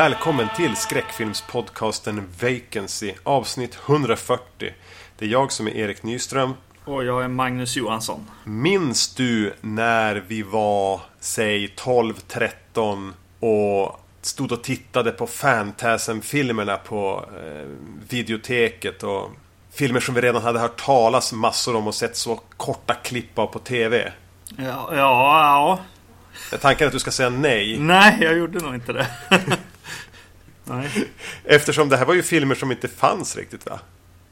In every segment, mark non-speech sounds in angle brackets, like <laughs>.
Välkommen till skräckfilmspodcasten Vacancy avsnitt 140. Det är jag som är Erik Nyström. Och jag är Magnus Johansson. Minns du när vi var, säg 12-13 och stod och tittade på Fantasm-filmerna på eh, videoteket och filmer som vi redan hade hört talas massor om och sett så korta klipp av på TV? Ja, ja, ja. Tanken är att du ska säga nej. Nej, jag gjorde nog inte det. <laughs> nej. <laughs> Eftersom det här var ju filmer som inte fanns riktigt va?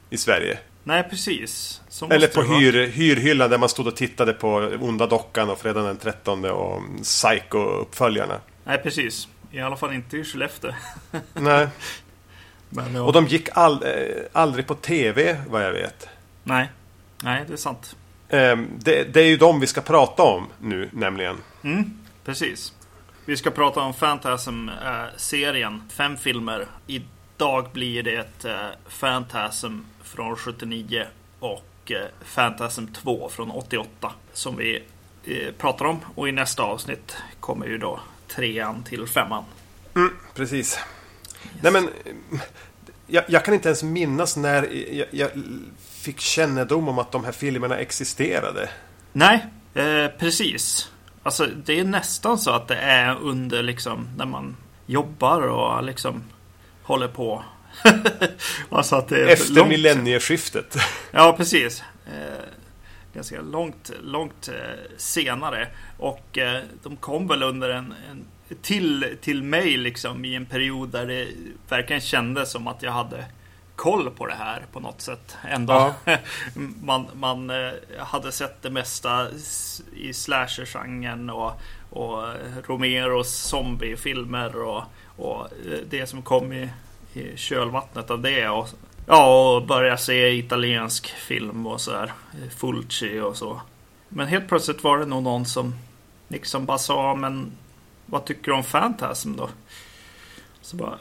I Sverige. Nej, precis. Eller på hyr, hyrhyllan där man stod och tittade på Onda Dockan och Fredagen den 13 och Psycho-uppföljarna. Nej, precis. I alla fall inte i Skellefteå. <laughs> Nej. Men, ja. Och de gick all, eh, aldrig på tv vad jag vet. Nej, nej det är sant. Eh, det, det, är ju de vi ska prata om nu nämligen. Mm, precis. Vi ska prata om Fantasm-serien. Eh, Fem filmer. Idag blir det ett eh, Fantasm från 79 och eh, Fantasm 2 från 88 som vi eh, pratar om. Och i nästa avsnitt kommer ju då trean till femman. Mm, precis. Yes. Nej men jag, jag, kan inte ens minnas när jag, jag, fick kännedom om att de här filmerna existerade. Nej, eh, precis. Alltså det är nästan så att det är under liksom när man jobbar och liksom håller på. <laughs> alltså att det är Efter långt... millennieskiftet. <laughs> ja, precis. Eh, ganska långt, långt eh, senare. Och eh, de kom väl under en, en till, till mig liksom i en period där det verkligen kändes som att jag hade koll på det här på något sätt. Ändå. Ja. <laughs> man, man eh, hade sett det mesta i slasher-genren och, och Romeros zombiefilmer och, och eh, det som kom i, i kölvattnet av det. Och, ja, och börja se italiensk film och så här. Fulci och så. Men helt plötsligt var det nog någon som liksom bara sa, men vad tycker du om Fantasm då? Så bara,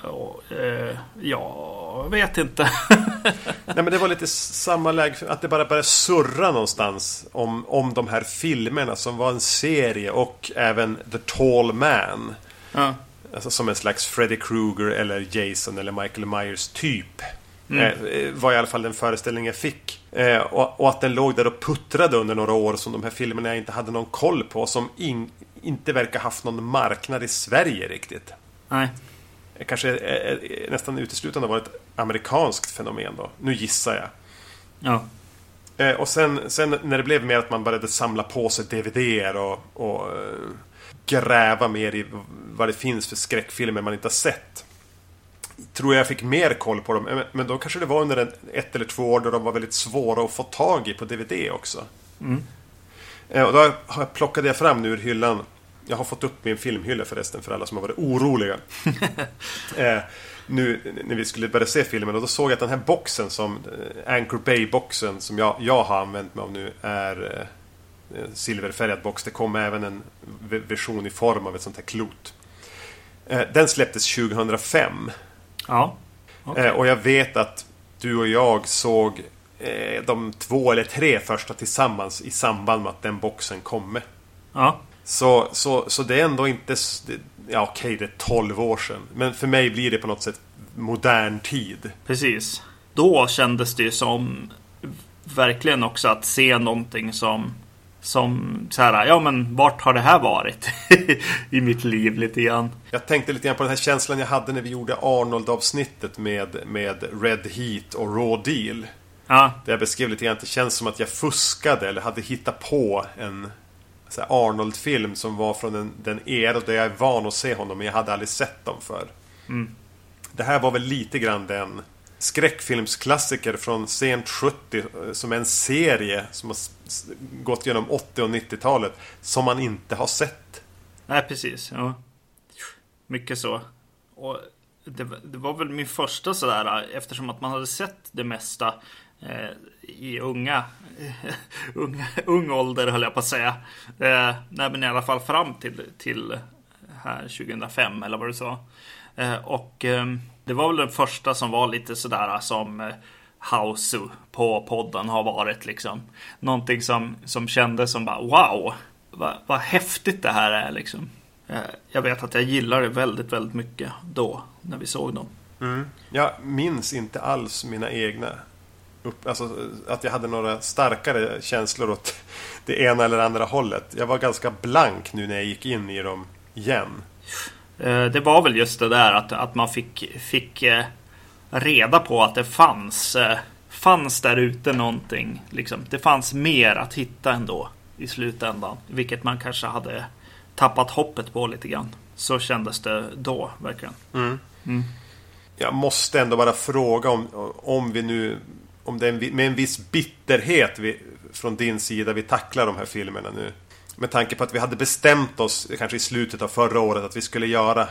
eh, ja, jag vet inte. <laughs> Nej men det var lite samma läge, att det bara började surra någonstans om, om de här filmerna som var en serie och även The Tall Man. Ja. Alltså som en slags Freddy Krueger eller Jason eller Michael Myers typ. Mm. Eh, var i alla fall den föreställning jag fick. Eh, och, och, att den låg där och puttrade under några år som de här filmerna jag inte hade någon koll på. Som in, inte verkar haft någon marknad i Sverige riktigt. Nej. Kanske är, nästan uteslutande var ett amerikanskt fenomen då. Nu gissar jag. Ja. Eh, och sen, sen när det blev mer att man började samla på sig DVD och, och eh, gräva mer i vad det finns för skräckfilmer man inte har sett. Tror jag fick mer koll på dem. Men då kanske det var under en, ett eller två år då de var väldigt svåra att få tag i på DVD också. Mm. Eh, och då plockade jag fram nu ur hyllan. Jag har fått upp min filmhylla förresten för alla som har varit oroliga. <laughs> eh, nu när vi skulle börja se filmen och då såg jag att den här boxen som eh, Anchor Bay-boxen som jag, jag har använt mig av nu är eh, silverfärgad box. Det kom även en version i form av ett sånt här klot. Eh, den släpptes 2005. Ja. Okay. Eh, och jag vet att du och jag såg eh, de två eller tre första tillsammans i samband med att den boxen kom. Ja. Så, så, så det är ändå inte... Ja okej, det är 12 år sedan. Men för mig blir det på något sätt modern tid. Precis. Då kändes det som verkligen också att se någonting som som så här, ja men vart har det här varit <laughs> i mitt liv lite grann? Jag tänkte lite grann på den här känslan jag hade när vi gjorde Arnold-avsnittet med, med Red Heat och Raw Deal. Ja. Där jag beskrev lite grann att det känns som att jag fuskade eller hade hittat på en Arnold-film som var från den, den era där jag är van att se honom men jag hade aldrig sett dem för. Mm. Det här var väl lite grann den skräckfilmsklassiker från sent 70 eh, som är en serie som har gått genom 80 och 90-talet som man inte har sett. Nej, precis. Ja. Mycket så. Och det, det, var väl min första sådär eftersom att man hade sett det mesta eh, i unga, <laughs> unga ung ålder höll jag på att säga. Eh, nej, men i alla fall fram till, till här 2005 eller vad du sa. Eh, och eh, det var väl den första som var lite sådär som eh, Hausu på podden har varit liksom. Någonting som, som kändes som bara wow, vad, vad häftigt det här är liksom. Eh, jag vet att jag gillade det väldigt, väldigt mycket då, när vi såg dem. Mm. Jag minns inte alls mina egna upp, alltså, att jag hade några starkare känslor åt det ena eller andra hållet. Jag var ganska blank nu när jag gick in i dem igen. Eh, det var väl just det där att, att man fick, fick eh, reda på att det fanns, eh, fanns där ute någonting. Liksom. Det fanns mer att hitta ändå i slutändan. Vilket man kanske hade tappat hoppet på lite grann. Så kändes det då verkligen. Mm. Mm. Jag måste ändå bara fråga om, om vi nu om det är en, med en viss bitterhet vi, från din sida vi tacklar de här filmerna nu. Med tanke på att vi hade bestämt oss, kanske i slutet av förra året, att vi skulle göra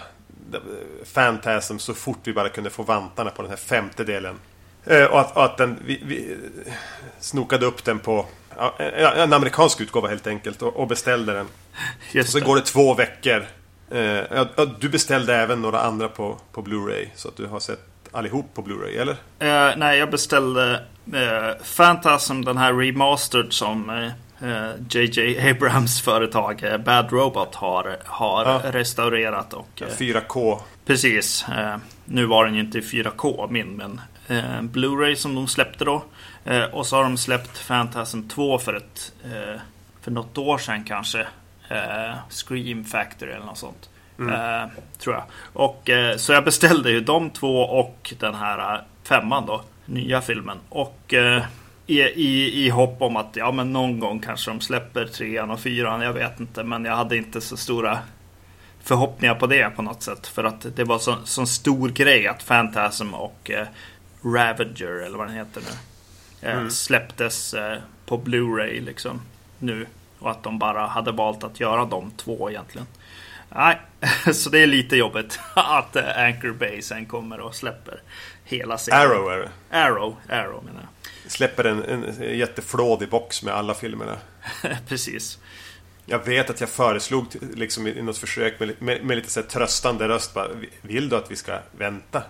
Fantasm så fort vi bara kunde få vantarna på den här femte delen. Eh, och att, och att den, vi, vi, snokade upp den på en amerikansk utgåva helt enkelt och, och beställde den. Just så går det två veckor. Eh, du beställde även några andra på, på Blu-ray så att du har sett allihop på Blu-ray, eller? Uh, nej, jag beställde uh, Phantasm, den här remastered som JJ uh, Abrams <laughs> företag Bad Robot har, har ja. restaurerat. Och, 4K. Precis. nu var den ju inte 4K min, men Blu-ray som de släppte då. och så har de släppt Phantasm 2 för ett för något år sedan kanske. Scream Factory eller något sånt. Mm. Eh, tror jag. Och, eh, så jag beställde ju de två och den här eh, femman då. Nya filmen. Och i, i, i hopp om att ja, men någon gång kanske de släpper trean och fyran. Jag vet inte. Men jag hade inte så stora förhoppningar på det på något sätt. För att det var så, så stor grej att Phantasm och eh, Ravager eller vad den heter nu. Eh, mm. Släpptes eh, på Blu-ray liksom nu. Och att de bara hade valt att göra de två egentligen. Nej, <laughs> så det är lite jobbigt <laughs> att eh, Anchor Bay sen kommer och släpper hela serien. Arrow är det. Arrow, Arrow menar jag. Släpper en, en jätteflådig box med alla filmerna. <laughs> Precis. Jag vet att jag föreslog liksom i något försök med, med, med lite så tröstande röst bara, Vill du att vi ska vänta?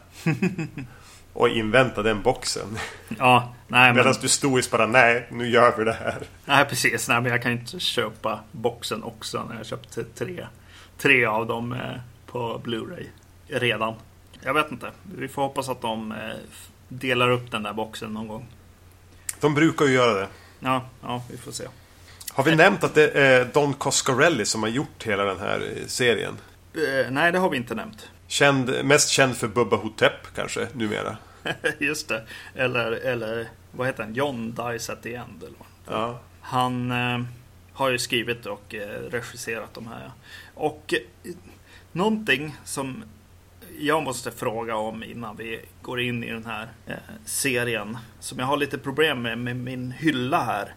och invänta den boxen. Ja, nej Medan men... du stoiskt bara, nej, nu gör vi det här. Nej, precis. Nej, men jag kan inte köpa boxen också när jag köpte tre tre av dem eh, på Blu-ray redan. Jag vet inte. Vi får hoppas att de eh, delar upp den där boxen någon gång. De brukar ju göra det. Ja, ja vi får se. Har vi nämnt att det är Don Coscarelli som har gjort hela den här eh, serien? nej, det har vi inte nämnt. Känd, mest känd för Bubba Hotep kanske, numera. <laughs> Just det. Eller, eller vad heter han? John Dice at the End. Eller vad? Ja. Han eh, har ju skrivit och eh, regisserat de här. Och eh, någonting som jag måste fråga om innan vi går in i den här eh, serien. Som jag har lite problem med, med min hylla här.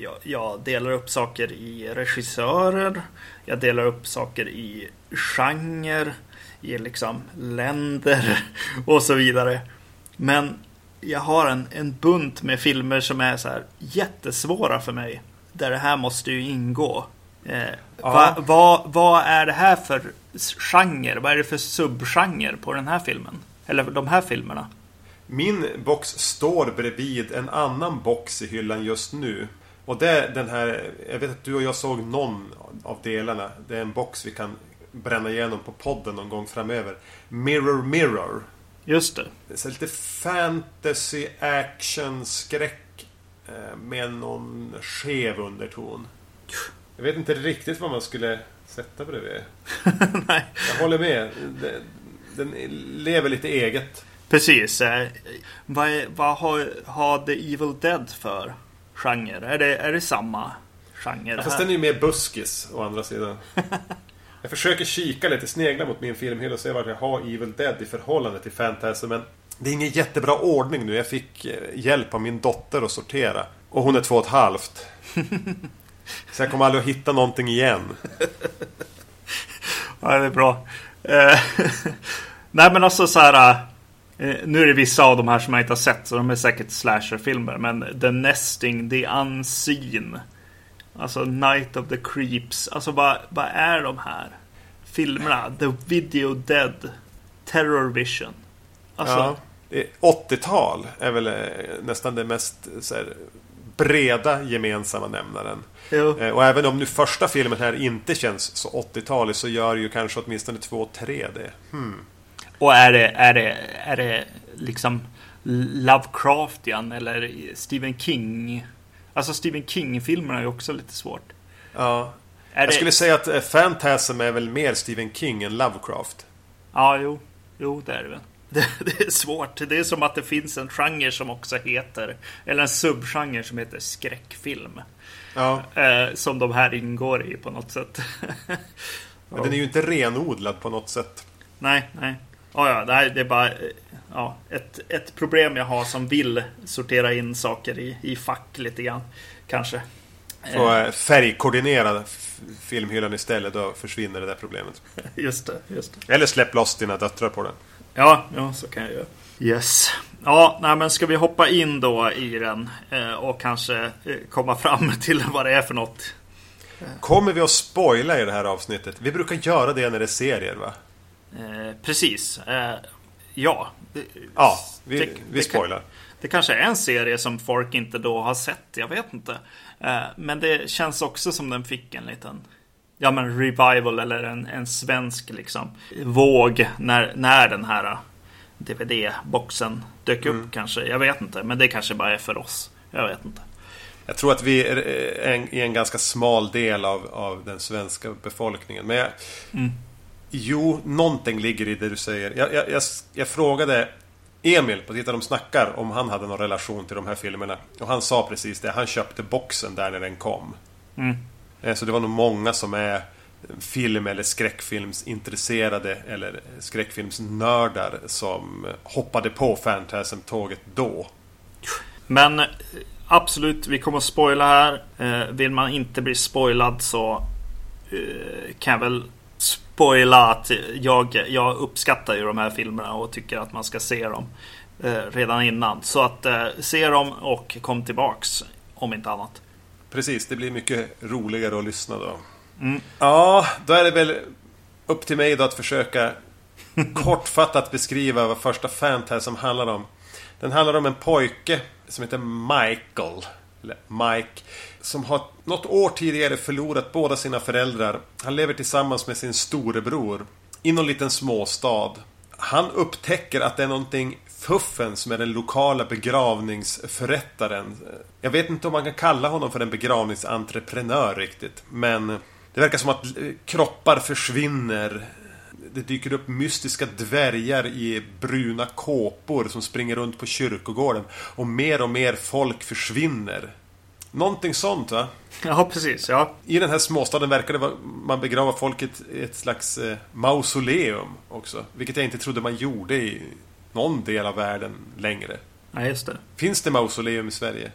Jag, jag, delar upp saker i regissörer. Jag delar upp saker i genre. I liksom länder <laughs> och så vidare. Men jag har en, en bunt med filmer som är så här jättesvåra för mig. Där det här måste ju ingå. Eh, ja. Vad va, va är det här för genre? Vad är det för subgenre på den här filmen? Eller de här filmerna? Min box står bredvid en annan box i hyllan just nu. Och det är den här, jag vet att du och jag såg någon av delarna. Det är en box vi kan bränna igenom på podden någon gång framöver. Mirror Mirror. Just det. Det är lite fantasy, action, skräck med någon skev underton. Jag vet inte riktigt vad man skulle sätta bredvid. <laughs> Nej. Jag håller med. Den, lever lite eget. Precis. Eh, vad, vad har, har The Evil Dead för genre? Är det, är det samma genre? Ja, fast den är ju mer buskis å andra sidan. <laughs> jag försöker kika lite, snegla mot min filmhylla och se vart jag har Evil Dead i förhållande till Fantasy. Det är ingen jättebra ordning nu. Jag fick eh, hjälp av min dotter att sortera. Och hon är två och ett halvt. <laughs> Så jag kommer aldrig att hitta någonting igen. <laughs> ja, det är bra. Eh, <laughs> nej, men alltså så här. Eh, nu är det vissa av de här som jag inte har sett, så de är säkert slasherfilmer. Men The Nesting, The Unseen. Alltså Night of the Creeps. Alltså vad, vad är de här filmerna? The Video Dead. Terror Vision. Alltså, ja, 80-tal är väl eh, nästan det mest så här, breda gemensamma nämnaren. Jo. Eh, och även om nu första filmen här inte känns så 80-talig så gör ju kanske åtminstone två och tre det. Hmm. Och är det, är det, är det liksom Lovecraftian eller Stephen King? Alltså Stephen King-filmerna är ju också lite svårt. Ja. Är Jag det... skulle säga att eh, Phantasm är väl mer Stephen King än Lovecraft. Ja, jo. Jo, det är det väl. Det, det är svårt. Det är som att det finns en genre som också heter, eller en subgenre som heter skräckfilm. Ja. Eh, som de här ingår i på något sätt. <laughs> Men den är ju inte renodlad på något sätt. Nej, nej. Ja, ja, det, här, det är bara ja, ett, ett problem jag har som vill sortera in saker i, i fack lite grann. Kanske. Få eh, färgkoordinera filmhyllan istället, då försvinner det där problemet. <laughs> Just det, just det. Eller släpp loss dina döttrar på den. Ja, ja, så kan jag göra. Yes. Ja, nej, men ska vi hoppa in då i den eh, och kanske eh, komma fram <laughs> till vad det är för något? Kommer vi att spoila i det här avsnittet? Vi brukar göra det när det är serier, va? Eh, precis. Eh, ja. Det, Ja, vi, det- vi det spoilar. Kan, det kanske är en serie som folk inte då har sett. Jag vet inte. Eh, men det känns också som den fick en liten Ja men revival eller en, en svensk liksom våg när, när den här DVD-boxen dök upp Mm. kanske. Jag vet inte. Men det kanske bara är för oss. Jag vet inte. Jag tror att vi är en, i en ganska smal del av, av den svenska befolkningen. Men jag, Mm. Jo, någonting ligger i det du säger. Jag, jag, jag, jag frågade Emil på Titta de snackar om han hade någon relation till de här filmerna. Och han sa precis det. Han köpte boxen där när den kom. Mm. Eh, så det var nog många som är film eller skräckfilmsintresserade eller skräckfilmsnördar som hoppade på Phantasm-tåget då. Men eh, absolut, vi kommer att spoila här. Eh, vill man inte bli spoilad så kan jag väl spoila att jag, jag uppskattar ju de här filmerna och tycker att man ska se dem redan innan. Så att se dem och kom tillbaks om inte annat. Precis, det blir mycket roligare att lyssna då. Mm. Ja, då är det väl upp till mig då att försöka <laughs> kortfattat beskriva vad första Phantasm handlar om. Den handlar om en pojke som heter Michael, eller Mike, som har något år tidigare förlorat båda sina föräldrar. Han lever tillsammans med sin storebror i någon liten småstad. Han upptäcker att det är någonting fuffens med den lokala begravningsförrättaren. Jag vet inte om man kan kalla honom för en begravningsentreprenör riktigt. Men det verkar som att kroppar försvinner. Det dyker upp mystiska dvärgar i bruna kåpor som springer runt på kyrkogården. Och mer och mer folk försvinner. Någonting sånt va? Ja, precis. Ja. I den här småstaden verkar det vara, man begrava folket i ett slags eh, mausoleum också. Vilket jag inte trodde man gjorde i någon del av världen längre. Nej, just det. Finns det mausoleum i Sverige?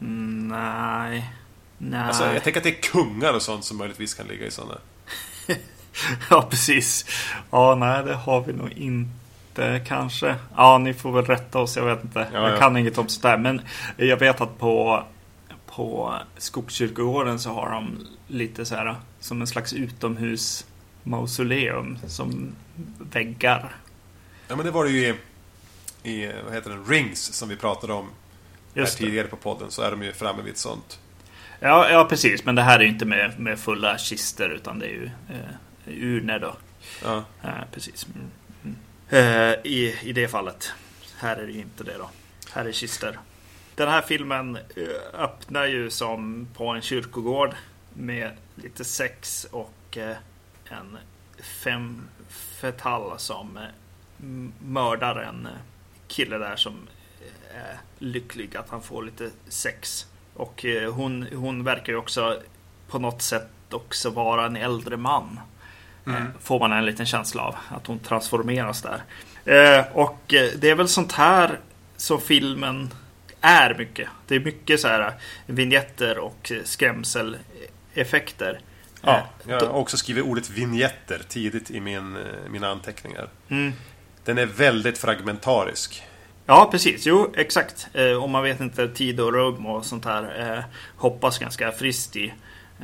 Mm, nej. Nej. Alltså, jag tänker att det är kungar och sånt som möjligtvis kan ligga i sådana. <laughs> Ja, precis. Ja, nej, det har vi nog inte kanske. Ja, ni får väl rätta oss. Jag vet inte. Ja, jag ja. kan inget om sånt där. Men jag vet att på, på Skogskyrkogården så har de lite så här som en slags utomhus mausoleum som väggar. Ja, men det var det ju i, i vad heter den, Rings som vi pratade om Just här det. tidigare på podden. Så är de ju framme vid ett sånt. Ja, ja, precis. Men det här är ju inte med, med fulla kister utan det är ju eh, urner då. Ja. Ja, precis. Mm. Mm. Eh, i, I det fallet. Här är det ju inte det då. Här är kister. Den här filmen eh, öppnar ju som på en kyrkogård med lite sex och eh, en fem fetal som eh, mördar en kille där som eh, är lycklig att han får lite sex. Och eh, hon, hon verkar ju också på något sätt också vara en äldre man. Eh, Får man en liten känsla av att hon transformeras där. Och det är väl sånt här som filmen är mycket. Det är mycket så här vignetter och skrämseleffekter. ja. Jag har också skrivit ordet vignetter tidigt i min, mina anteckningar. Mm. Den är väldigt fragmentarisk. Ja, precis. Jo, exakt. Eh, och man vet inte tid och rum och sånt här. Eh, hoppas ganska friskt i.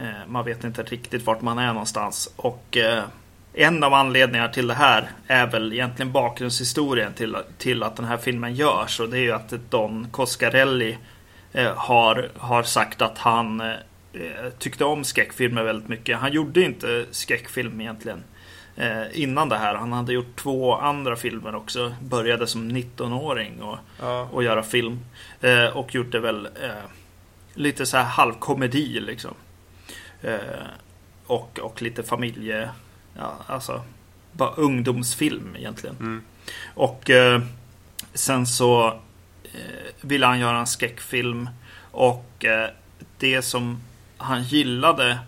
Eh, man vet inte riktigt vart man är någonstans. Och eh, en av anledningarna till det här är väl egentligen bakgrundshistorien till, till att den här filmen görs. Och det är ju att Don Coscarelli eh, har, har sagt att han eh, tyckte om skräckfilmer väldigt mycket. Han gjorde inte skräckfilm egentligen eh, innan det här. Han hade gjort två andra filmer också. Började som 19-åring och, ja. och göra film. Eh, och gjorde väl eh, lite så här halvkomedi liksom. Eh, och, och lite familje... Ja, alltså bara ungdomsfilm egentligen. Mm. Och eh, sen så eh, ville han göra en skräckfilm. Och det som han gillade,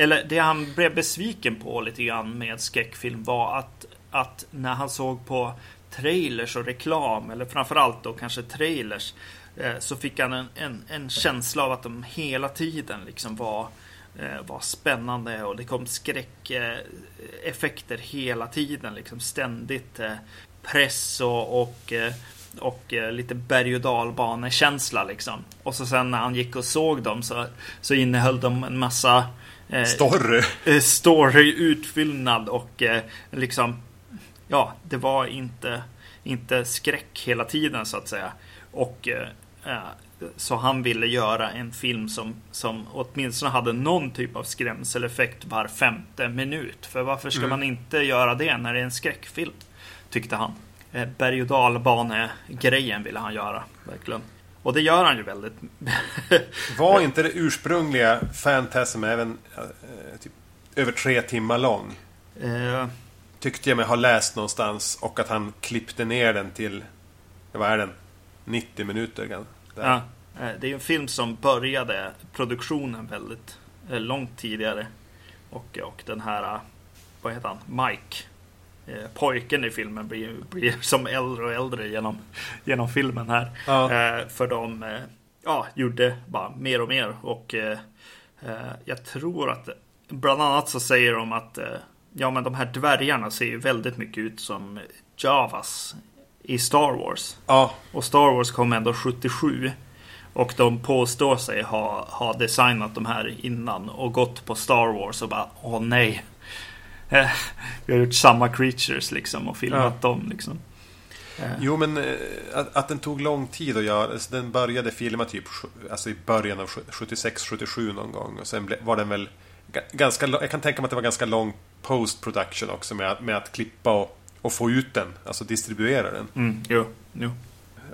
eller det han blev besviken på lite grann med skräckfilm var att, att när han såg på trailers och reklam, eller framförallt då kanske trailers, eh, så fick han en, en, en, känsla av att de hela tiden liksom var, eh, var spännande och det kom skräckeffekter hela tiden, liksom ständigt eh, press och, och eh, och eh, lite berg och dalbanekänsla liksom. Och så sen när han gick och såg dem så, så innehöll de en massa eh, Story? Eh, story, utfyllnad och eh, liksom Ja, det var inte, inte skräck hela tiden så att säga. Och eh, så han ville göra en film som, som åtminstone hade någon typ av skrämseleffekt var femte minut. För varför ska mm. man inte göra det när det är en skräckfilm? Tyckte han. Eh, berg och dalbane-grejen ville han göra. Verkligen. Och det gör han ju väldigt. <laughs> Var inte det ursprungliga Fantasm även eh, typ, över tre timmar lång? Eh. Tyckte jag mig ha läst någonstans och att han klippte ner den till, vad är den? 90 minuter. Där. Ja, eh, det är en film som började produktionen väldigt långt tidigare. Och, och den här, vad heter han, Mike pojken i filmen blir, blir <laughs> som äldre och äldre genom, genom filmen här. Ja. Eh, för de eh, ja, gjorde bara mer och mer. Och jag tror att bland annat så säger de att ja, men de här dvärgarna ser ju väldigt mycket ut som Javas i Star Wars. Ja. Och Star Wars kom ändå 77. Och de påstår sig ha, ha designat de här innan och gått på Star Wars och bara åh nej. Eh, vi har gjort samma creatures liksom och filmat ja. dem liksom. Eh. Jo men eh, att, att, den tog lång tid att göra. Alltså, den började filma typ alltså i början av 76-77 någon gång. Och sen var den väl ganska Jag kan tänka mig att det var ganska lång post production också med, med att klippa och, och få ut den. Alltså distribuera den. Mm, jo, jo.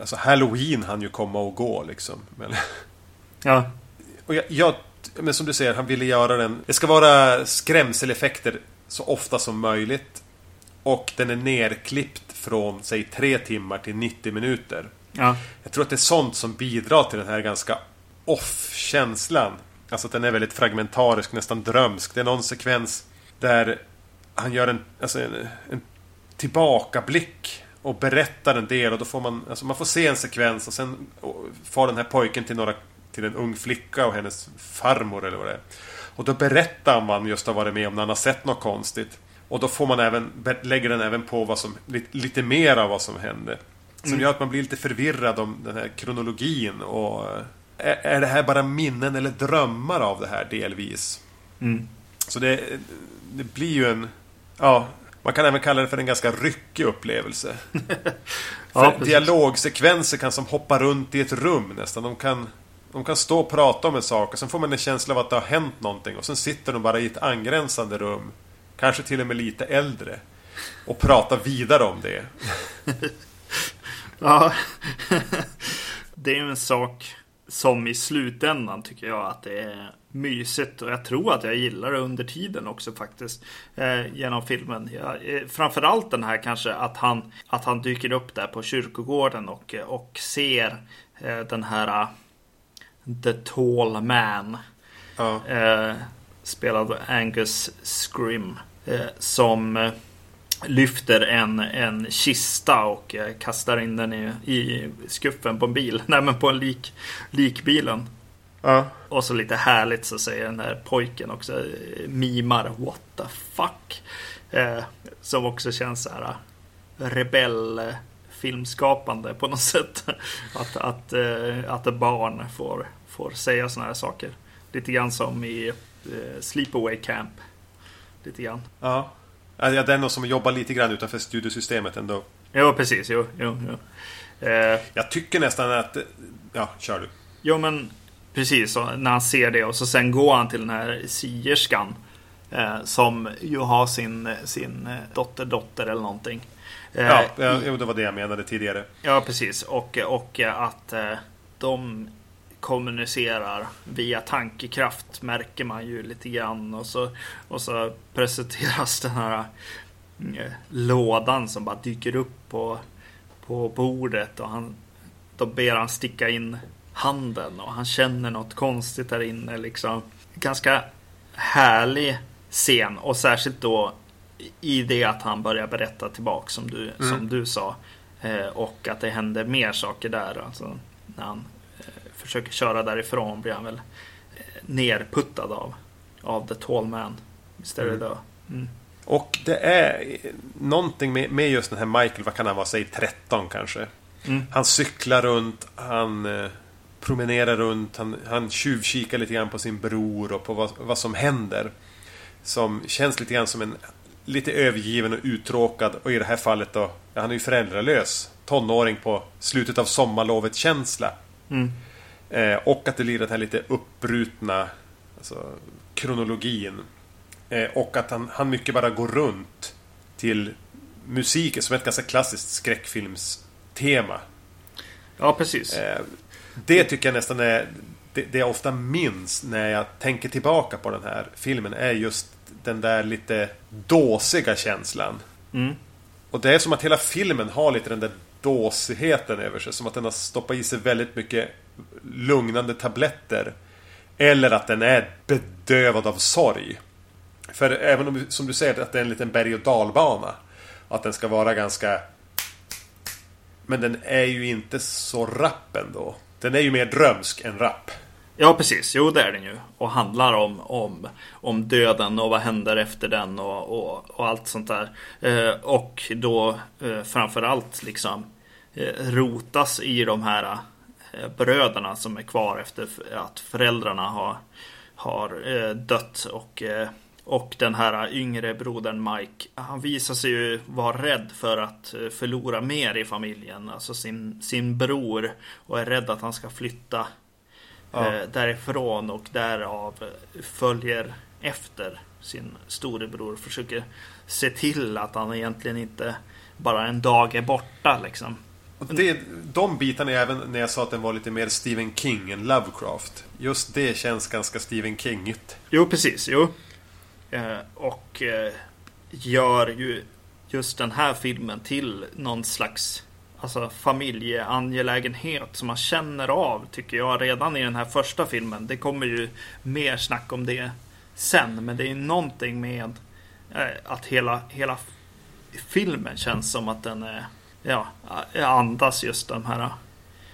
Alltså Halloween han ju komma och gå liksom. Men, <laughs> ja. Och jag, jag, men som du säger, han ville göra den... Det ska vara skrämseleffekter så ofta som möjligt. Och den är nerklippt från, säg, 3 timmar till 90 minuter. Ja. Jag tror att det är sånt som bidrar till den här ganska off-känslan. Alltså att den är väldigt fragmentarisk, nästan drömsk. Det är någon sekvens där han gör en, alltså en, en tillbakablick och berättar en del och då får man, alltså man får se en sekvens och sen får den här pojken till några till en ung flicka och hennes farmor eller vad det är. Och då berättar han just har varit med om när han har sett något konstigt. Och då får man även, lägger den även på vad som, lite, lite mer av vad som hände. Som mm. gör att man blir lite förvirrad om den här kronologin och är, är det här bara minnen eller drömmar av det här delvis? Mm. Så det, det blir ju en... Ja, man kan även kalla det för en ganska ryckig upplevelse. <laughs> ja, dialogsekvenser kan som hoppa runt i ett rum nästan. De kan de kan stå och prata om en sak och sen får man en känsla av att det har hänt någonting och sen sitter de bara i ett angränsande rum Kanske till och med lite äldre Och pratar vidare om det. <laughs> Ja. <laughs> Det är ju en sak Som i slutändan tycker jag att det är mysigt och jag tror att jag gillar det under tiden också faktiskt eh, Genom filmen. Ja, eh, Framförallt den här kanske att han Att han dyker upp där på kyrkogården och, eh, och ser eh, Den här The Tall Man. Ja. Eh, spelad av Angus Scrim. Eh, som eh, lyfter en, en kista och eh, kastar in den i, i skuffen på en bil. <laughs> Nej men på en lik, likbilen. Ja. Och så lite härligt så säger den där pojken också eh, mimar What the fuck. Eh, som också känns så här rebell filmskapande på något <laughs> sätt. Att, att, att barn får får säga sådana här saker. Lite grann som i eh, Sleepaway Camp. Lite grann. Ja. Ja, det är någon som jobbar lite grann utanför studiosystemet ändå. Jo, precis. Jo, jo, jo. Eh, jag tycker nästan att... Ja, kör du. Jo men precis, och när han ser det och så sen går han till den här sierskan. Eh, som ju har sin, sin eh, dotter, dotter eller någonting. Eh, ja, ja, det var det jag menade tidigare. Ja, precis. Och, och att eh, de kommunicerar via tankekraft märker man ju lite grann. Och så, och så presenteras den här eh, lådan som bara dyker upp på, på bordet. Och han, då ber han sticka in handen och han känner något konstigt där inne. Liksom. Ganska härlig scen och särskilt då i det att han börjar berätta tillbaka som du, mm. som du sa. Eh, och att det händer mer saker där. Alltså, när han försöker köra därifrån blir han väl eh, nerputtad av, av The Tall Man. Det mm. Mm. Och det är någonting med, med just den här Michael, vad kan han vara, säg 13 kanske. Mm. Han cyklar runt, han eh, promenerar runt, han, han tjuvkikar lite grann på sin bror och på vad, vad som händer. Som känns lite grann som en lite övergiven och uttråkad och i det här fallet då, ja, han är ju föräldralös. Tonåring på slutet av sommarlovet känsla. Mm. Eh, och att det blir den här lite uppbrutna alltså, kronologin. Eh, och att han, han mycket bara går runt till musiken som ett ganska klassiskt skräckfilmstema. Ja, precis. Eh, det tycker jag nästan är det, det jag ofta minns när jag tänker tillbaka på den här filmen är just den där lite dåsiga känslan. Mm. Och det är som att hela filmen har lite den där dåsigheten över sig. Som att den har stoppat i sig väldigt mycket lugnande tabletter. Eller att den är bedövad av sorg. För även om, som du säger, att det är en liten berg och dalbana. Att den ska vara ganska... Men den är ju inte så rapp ändå. Den är ju mer drömsk än rapp. Ja, precis. Jo, det är den ju. Och handlar om, om, om döden och vad händer efter den och, och, och allt sånt där. Eh, och då eh, framförallt liksom eh, rotas i de här Eh, bröderna som är kvar efter att föräldrarna har, har eh, dött. Och, eh, och den här yngre brodern Mike, han visar sig ju vara rädd för att förlora mer i familjen. Alltså sin, sin bror. Och är rädd att han ska flytta ja. därifrån och därav följer efter sin storebror. Försöker se till att han egentligen inte bara en dag är borta liksom. Det, de bitarna även när jag sa att den var lite mer Stephen King än Lovecraft. Just det känns ganska Stephen Kingigt. Jo, precis. Jo. Eh, och eh, gör ju just den här filmen till någon slags alltså, familjeangelägenhet som man känner av, tycker jag, redan i den här första filmen. Det kommer ju mer snack om det sen, men det är någonting med eh, att hela, hela filmen känns som att den är ja, andas just de här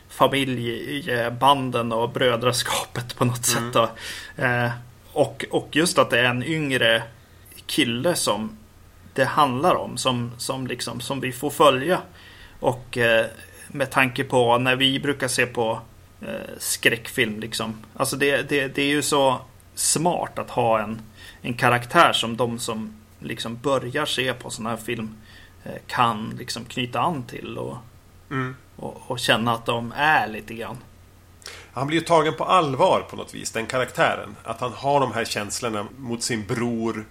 familjebanden och brödraskapet på något mm. sätt. Eh, och, och just att det är en yngre kille som det handlar om, som, som, liksom, som vi får följa. Och eh, med tanke på när vi brukar se på eh, skräckfilm, liksom. Alltså det, det, det är ju så smart att ha en, en karaktär som de som liksom börjar se på sån här film kan liksom knyta an till och, mm. och, och, känna att de är lite grann. Han blir ju tagen på allvar på något vis, den karaktären. Att han har de här känslorna mot sin bror.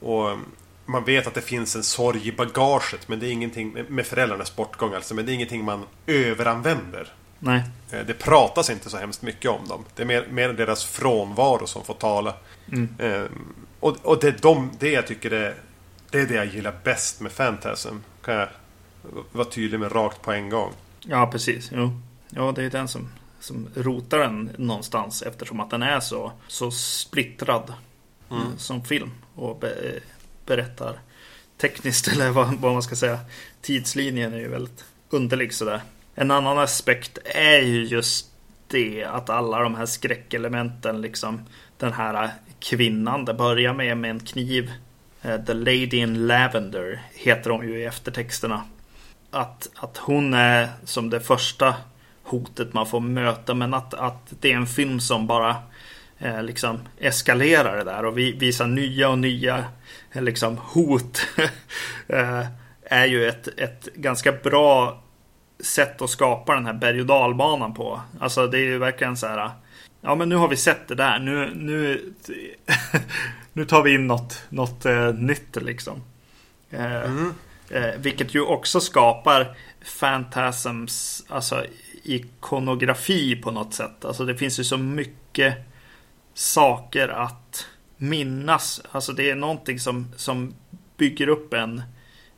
Och man vet att det finns en sorg i bagaget, men det är ingenting med föräldrarnas bortgång alltså, men det är ingenting man överanvänder. Nej. Eh, det pratas inte så hemskt mycket om dem. Det är mer, mer deras frånvaro som får tala. Mm. Ehm, och, och det är de, det jag tycker är det är det jag gillar bäst med Phantasm. Kan jag vara tydlig med rakt på en gång. Ja, precis. Jo. Ja, det är den som, som rotar den någonstans eftersom att den är så, så splittrad mm. Eh, som film och be, berättar tekniskt <laughs> eller vad, vad, man ska säga. Tidslinjen är ju väldigt underlig sådär. En annan aspekt är ju just det att alla de här skräckelementen liksom den här kvinnan, det börjar med, med en kniv Eh, Eh, The Lady in Lavender heter hon ju i eftertexterna. Att, att hon är som det första hotet man får möta men att, att det är en film som bara eh, liksom eskalerar det där och vi, visar nya och nya eh, liksom hot. <laughs> eh, är ju ett, ett ganska bra sätt att skapa den här berg och dalbanan på. Alltså det är ju verkligen så här. Ja men nu har vi sett det där. Nu, nu, <laughs> nu tar vi in något, något eh, nytt liksom. Eh, mm. eh, vilket ju också skapar Fantasms alltså, ikonografi på något sätt. Alltså det finns ju så mycket saker att minnas. Alltså det är någonting som, som bygger upp en,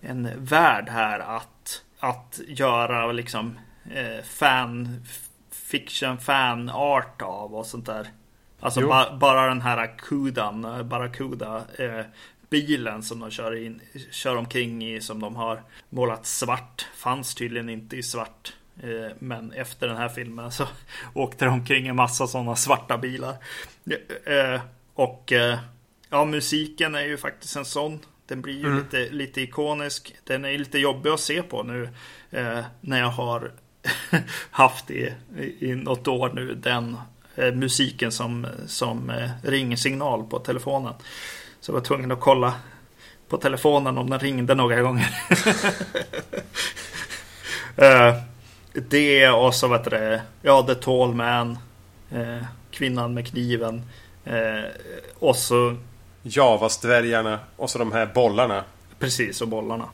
en värld här att, att göra liksom eh, fan fiction, fan art av och sånt där. Alltså ba, bara den här Kudan, Barracuda eh, bilen som de kör, in, kör omkring i som de har målat svart. Fanns tydligen inte i svart. Eh, men efter den här filmen så <laughs> åkte de omkring en massa sådana svarta bilar. Eh, och eh, ja, musiken är ju faktiskt en sån. Den blir ju mm. lite, lite ikonisk. Den är lite jobbig att se på nu när jag har <laughs> haft i, i något år nu. Den musiken som, som ringsignal på telefonen. Så jag var tvungen att kolla på telefonen om den ringde några gånger. <laughs> det och så vet det, ja The Tall Man, eh, Kvinnan med kniven eh, och så Javas-dvärgarna och så de här bollarna. Precis, och bollarna.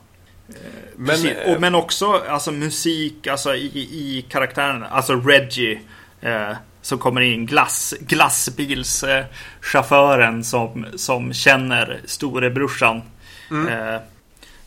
Eh, men, och, men också alltså, musik alltså, i, i karaktären, alltså Reggie. Eh, som kommer in, glass, glassbilschauffören som, som känner storebrorsan. Mm. Eh,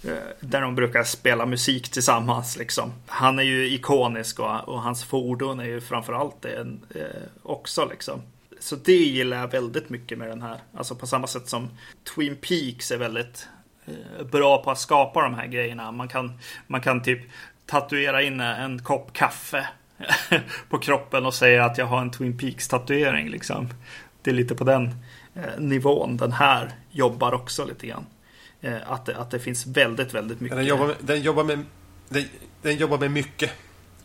Eh, där de brukar spela musik tillsammans. Liksom. Han är ju ikonisk och, och hans fordon är ju framförallt det eh, också. Liksom. Så det gillar jag väldigt mycket med den här. Alltså på samma sätt som Twin Peaks är väldigt eh, bra på att skapa de här grejerna. Man kan, man kan typ tatuera in en kopp kaffe <laughs> på kroppen och säga att jag har en Twin Peaks tatuering. Liksom. Det är lite på den eh, nivån den här jobbar också lite grann. Eh, att, det, att det finns väldigt, väldigt mycket. Den jobbar med, den jobbar med, den, den jobbar med mycket.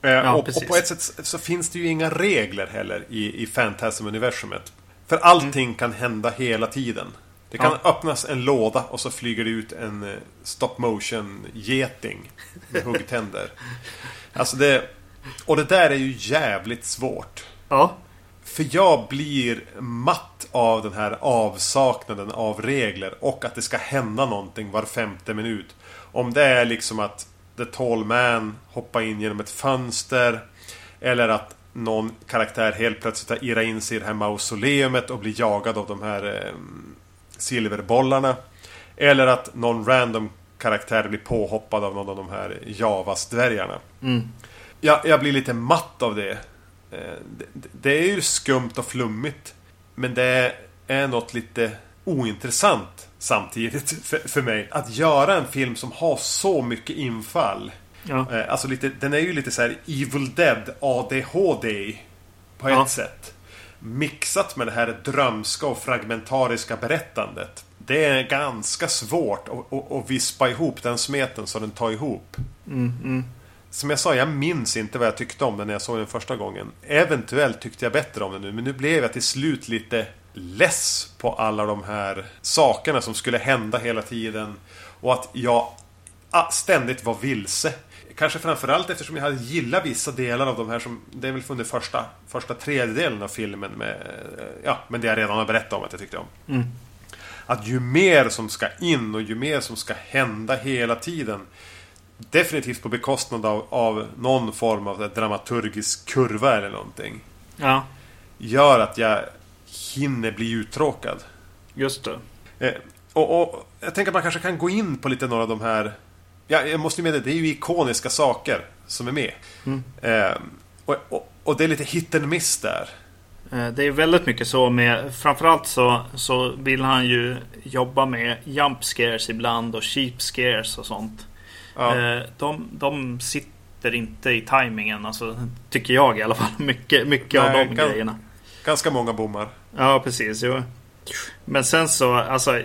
Eh, ja, och, och, på ett sätt så finns det ju inga regler heller i, i Fantasm-universumet. För allting mm. kan hända hela tiden. Det kan ja. öppnas en låda och så flyger det ut en stop motion geting med <laughs> huggtänder. alltså det... Och det där är ju jävligt svårt. Ja. För jag blir matt av den här avsaknaden av regler och att det ska hända någonting var femte minut. Om det är liksom att The Tall Man hoppar in genom ett fönster. Eller att någon karaktär helt plötsligt har irrat in sig i det här mausoleumet och blir jagad av de här eh, silverbollarna. Eller att någon random karaktär blir påhoppad av någon av de här Javas-dvärgarna. Mm. Jag, jag blir lite matt av det. Eh, det är ju skumt och flummigt. Men det är något lite ointressant samtidigt <laughs> för, mig. Att göra en film som har så mycket infall. Ja. Eh, alltså lite, den är ju lite så här Evil Dead ADHD på ett ja. sätt. Mixat med det här drömska och fragmentariska berättandet. Det är ganska svårt att, att, att vispa ihop den smeten så den tar ihop. Mm, mm som jag sa, jag minns inte vad jag tyckte om den när jag såg den första gången. Eventuellt tyckte jag bättre om den nu, men nu blev jag till slut lite less på alla de här sakerna som skulle hända hela tiden. Och att jag ständigt var vilse. Kanske framförallt eftersom jag hade gillat vissa delar av de här som... Det är väl från den första, första tredjedelen av filmen med... Ja, men det jag redan har berättat om att jag tyckte om. Mm. Att ju mer som ska in och ju mer som ska hända hela tiden definitivt på bekostnad av, av någon form av dramaturgisk kurva eller någonting. Ja. Gör att jag hinner bli uttråkad. Just det. Eh, och, och, jag tänker att man kanske kan gå in på lite några av de här... Ja, jag måste med det, det är ju ikoniska saker som är med. Mm. Eh, och, och, och, det är lite hit and miss där. Eh, det är väldigt mycket så med Framförallt så, så vill han ju jobba med jump scares ibland och cheap scares och sånt. Ja. Eh, de, de sitter inte i tajmingen, alltså, tycker jag i alla fall. <laughs> Mycket, mycket Nej, av de grejerna. Ganska många bommar. Ja, precis. Jo. Men sen så, alltså,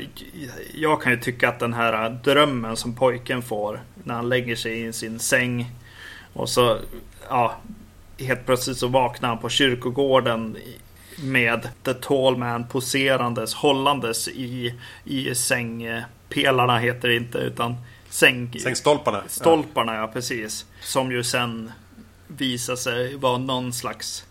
jag kan ju tycka att den här drömmen som pojken får när han lägger sig i sin säng och så, ja, helt plötsligt så vaknar han på kyrkogården med The Tall Man poserandes, hållandes i, i sängpelarna heter det inte, utan Sänk, Sängstolparna. Stolparna, ja. ja precis. Som ju sen visar sig vara någon slags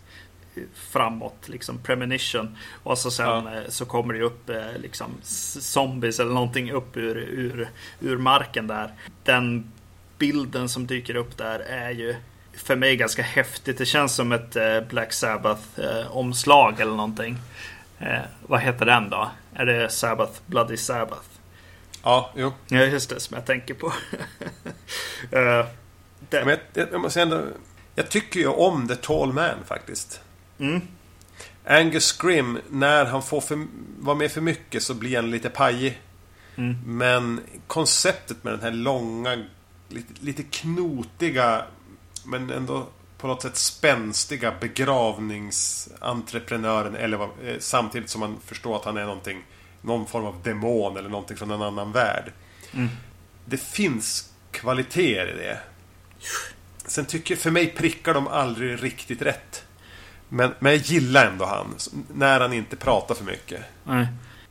framåt, liksom premonition. Och så sen ja. så kommer det upp liksom zombies eller någonting upp ur, ur, ur marken där. Den bilden som dyker upp där är ju för mig ganska häftigt. Det känns som ett Black Sabbath-omslag eller någonting. Eh, vad heter den då? Är det Sabbath, Bloody Sabbath? Ja, jo. Ja, just det, som jag tänker på. <laughs> uh, Men jag, jag, måste ändå, jag tycker ju om The Tall Man faktiskt. Mm. Angus Scrim, när han får för, vara med för mycket så blir han lite pajig. Mm. Men konceptet med den här långa, lite, lite knotiga men ändå på något sätt spänstiga begravningsentreprenören eller vad, eh, samtidigt som man förstår att han är någonting någon form av demon eller någonting från en annan värld. Mm. Det finns kvaliteter i det. Sen tycker för mig prickar de aldrig riktigt rätt. Men, men jag gillar ändå han. När han inte pratar för mycket. Nej.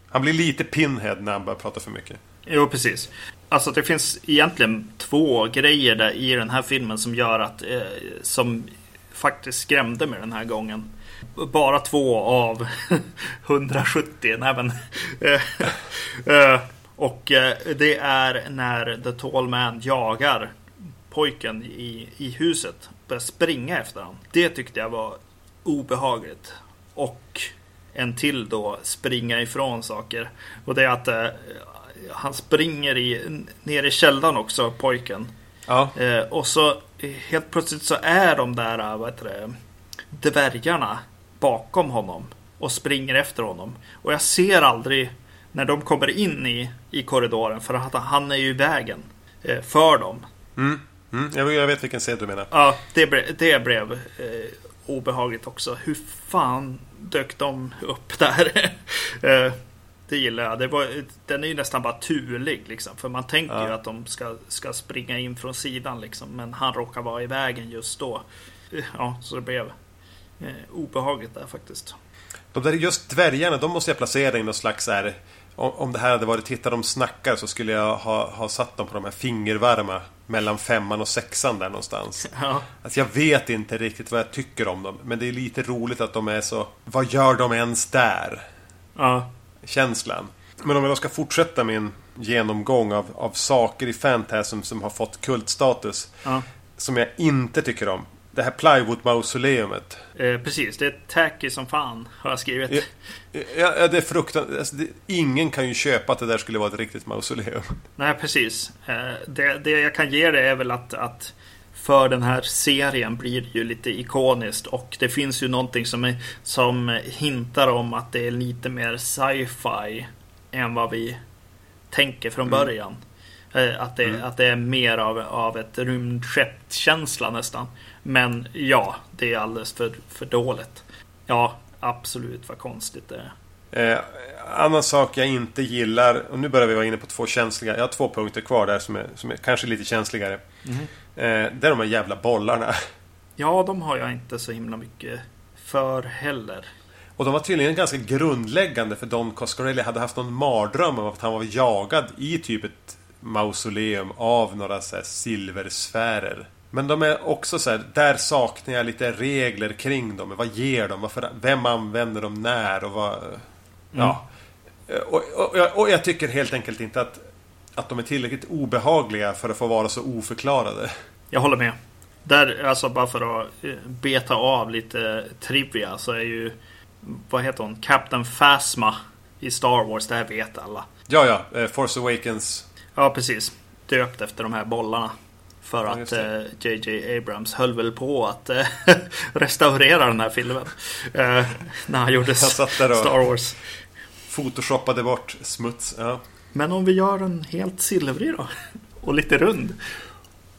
Han blir lite pinhead när han börjar prata för mycket. Jo, precis. Alltså det finns egentligen två grejer där i den här filmen som gör att eh, som faktiskt skrämde mig den här gången. Bara två av <laughs> 170. Nej, men, <laughs> eh, eh, och eh, det är när The Tall Man jagar pojken i, i huset. Börjar springa efter honom. Det tyckte jag var obehagligt. Och en till då springa ifrån saker. Och det är att eh, han springer i, ner i källaren också, pojken. Ja. Eh, och så helt plötsligt så är de där, vad heter det, dvärgarna bakom honom och springer efter honom. Och jag ser aldrig när de kommer in i, i korridoren för att han är ju i vägen eh, för dem. Mm. Mm. Jag vet vilken scen du menar. Ja, det, ble, det blev eh, obehagligt också. Hur fan dök de upp där? <laughs> eh, det gillar jag. Det var, den är ju nästan bara turlig liksom. För man tänker ja. ju att de ska, ska springa in från sidan liksom. Men han råkar vara i vägen just då. Eh, ja, så det blev eh, obehagligt där faktiskt. De där just dvärgarna, de måste jag placera i någon slags här, om det här hade varit Titta de snackar så skulle jag ha, ha satt dem på de här fingervarma mellan femman och sexan där någonstans. <laughs> Ja. Alltså jag vet inte riktigt vad jag tycker om dem. Men det är lite roligt att de är så... Vad gör de ens där? Ja. Känslan. Men om jag då ska fortsätta min genomgång av, av saker i Fantasm som har fått kultstatus. Ja. Som jag inte tycker om det här plywood-mausoleumet. Eh, precis, det är tacky som fan har jag skrivit. Ja, ja det är fruktansvärt. Alltså, ingen kan ju köpa att det där skulle vara ett riktigt mausoleum. Nej, precis. Eh, det, det jag kan ge det är väl att, att för den här serien blir det ju lite ikoniskt och det finns ju någonting som, är, som hintar om att det är lite mer sci-fi än vad vi tänker från mm. början. Mm. Att, det, mm. att det är mer av, av ett rymdskepp-känsla nästan. Men ja, det är alldeles för, för dåligt. Ja, absolut vad konstigt det är. Eh, annan sak jag inte gillar, och nu börjar vi vara inne på två känsliga. Jag har två punkter kvar där som är, som är kanske lite känsligare. Mm. Eh, det är de här jävla bollarna. Ja, de har jag inte så himla mycket för heller. Och de var tydligen ganska grundläggande för Don Coscarelli hade haft någon mardröm om att han var jagad i typ ett mausoleum av några så silversfärer. Men de är också så här, där saknar jag lite regler kring dem. Vad ger de? Varför, vem använder dem när? Och vad... Mm. Ja. Och, och, och, och, jag tycker helt enkelt inte att, att de är tillräckligt obehagliga för att få vara så oförklarade. Jag håller med. Där, alltså bara för att eh, beta av lite trivia så är ju Vad heter hon? Captain Phasma i Star Wars. Det här vet alla. Ja, ja. Eh, Force Awakens. Ja, precis. Döpt efter de här bollarna. För att JJ eh, Abrams höll väl på att eh, <laughs> restaurera den här filmen. Eh, när han gjorde <laughs> Star Wars. Photoshoppade bort smuts. Ja. Men om vi gör den helt silvrig då? Och lite rund.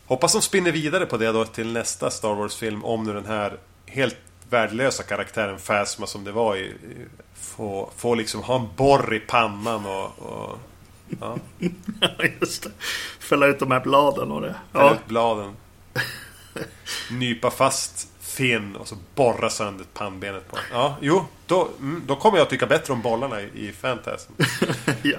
Hoppas de spinner vidare på det då till nästa Star Wars-film. Om nu den här helt värdelösa karaktären Phasma som det var i, får, får liksom ha en borr i pannan och, och <laughs> Ja. Just det. Fälla ut de här bladen och det. Fälla ut bladen. Nypa fast Finn och så borra sönder pannbenet på Ja, jo. Då, mm, då kommer jag att tycka bättre om bollarna i, i Fantasm. <laughs> ja.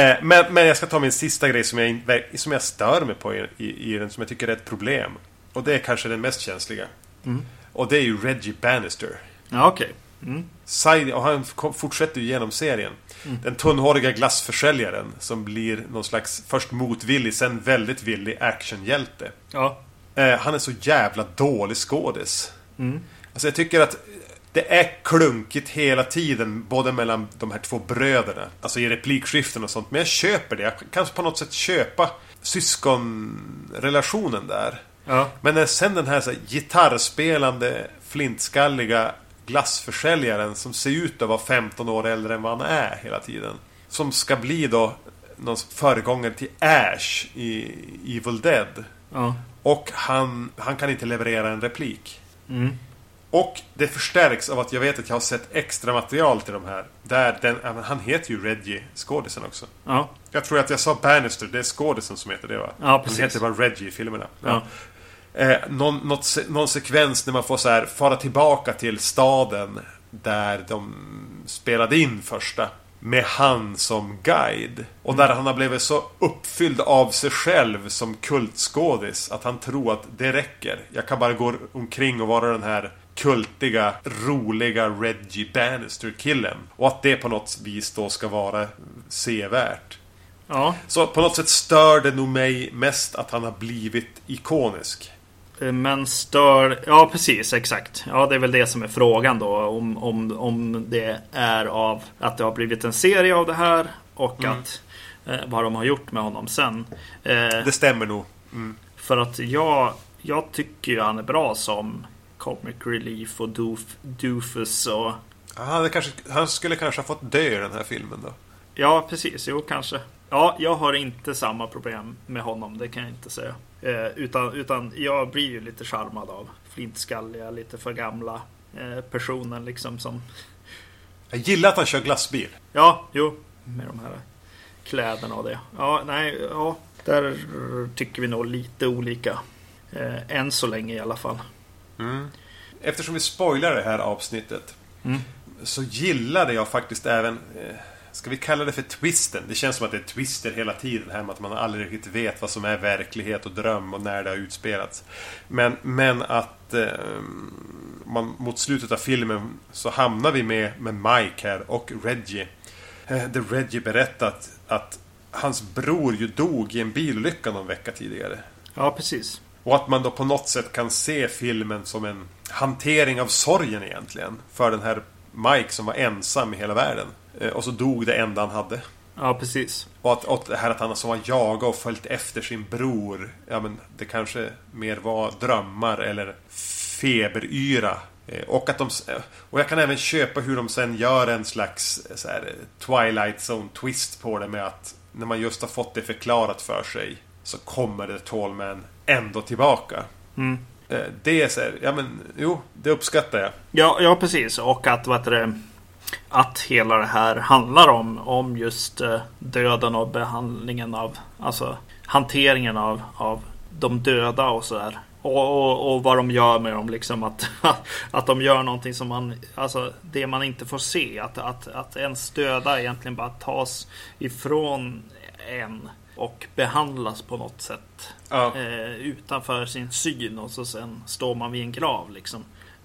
Eh, men, men jag ska ta min sista grej som jag, som jag stör mig på i, i, i den, som jag tycker är ett problem. Och det är kanske den mest känsliga. Mm. Och det är ju Reggie Bannister. Ja, okej. Okay. Mm. och han fortsätter ju genom serien. Mm. Den tunnhåriga glassförsäljaren som blir någon slags först motvillig, sen väldigt villig actionhjälte. Ja. Eh, han är så jävla dålig skådis. Mm. Alltså jag tycker att det är klunkigt hela tiden, både mellan de här två bröderna. Alltså i replikskiften och sånt. Men jag köper det. Jag kan på något sätt köpa syskonrelationen där. Ja. Men sen den här, så här gitarrspelande, flintskalliga glassförsäljaren som ser ut att vara 15 år äldre än vad han är hela tiden. Som ska bli då någon föregångare till Ash i Evil Dead. Ja. Och han, han kan inte leverera en replik. Mm. Och det förstärks av att jag vet att jag har sett extra material till de här. Där den, han heter ju Reggie, skådisen också. Ja. Jag tror att jag sa Bannister, det är skådisen som heter det va? Ja, precis. Han heter bara Reggie i filmerna. Ja. Eh, någon, något, någon sekvens när man får så här fara tillbaka till staden där de spelade in första. Med han som guide. Och där han har blivit så uppfylld av sig själv som kultskådis att han tror att det räcker. Jag kan bara gå omkring och vara den här kultiga, roliga Reggie Bannister-killen. Och att det på något vis då ska vara sevärt. Ja. Så på något sätt stör det nog mig mest att han har blivit ikonisk. Eh, men stör... Ja, precis. Exakt. Ja, det är väl det som är frågan då. Om, om, om det är av att det har blivit en serie av det här och mm. att eh, vad de har gjort med honom sen. Eh, det stämmer nog. Mm. För att jag, jag tycker ju han är bra som Comic Relief och doof, Doofus och... Han, kanske, han skulle kanske ha fått dö i den här filmen då. Ja, precis. Jo, kanske. Ja, jag har inte samma problem med honom, det kan jag inte säga. Eh, utan, utan jag blir ju lite charmad av flintskalliga, lite för gamla eh, personen liksom som... Jag gillar att han kör glassbil. Ja, jo. Med de här kläderna och det. Ja, nej, ja. Där tycker vi nog lite olika. Eh, än så länge i alla fall. Mm. Eftersom vi spoilar det här avsnittet mm. så gillade jag faktiskt även eh, Ska vi kalla det för twisten? Det känns som att det är twister hela tiden här med att man aldrig riktigt vet vad som är verklighet och dröm och när det har utspelats. Men, men att eh, man, mot slutet av filmen så hamnar vi med, med Mike här och Reggie. Eh, där Reggie berättat att hans bror ju dog i en bilolycka någon vecka tidigare. Ja, precis. Och att man då på något sätt kan se filmen som en hantering av sorgen egentligen. För den här Mike som var ensam i hela världen. Eh, och så dog det enda han hade. Ja, precis. Och, att, och det här att han som har jagat och följt efter sin bror. Ja, men det kanske mer var drömmar eller feberyra. Eh, och att de... Eh, och jag kan även köpa hur de sen gör en slags så här, Twilight Zone twist på det med att när man just har fått det förklarat för sig så kommer det Tallman ändå tillbaka. Mm. Det är så här, ja men jo, det uppskattar jag. Ja, ja precis. Och att vad det, att hela det här handlar om, om just eh, döden och behandlingen av, alltså hanteringen av, av de döda och sådär. Och, och, och, vad de gör med dem, liksom att, <laughs> att de gör någonting som man, alltså det man inte får se. Att, att, att ens döda egentligen bara tas ifrån en och behandlas på något sätt ja. eh, utanför sin syn och så sen står man vid en grav liksom.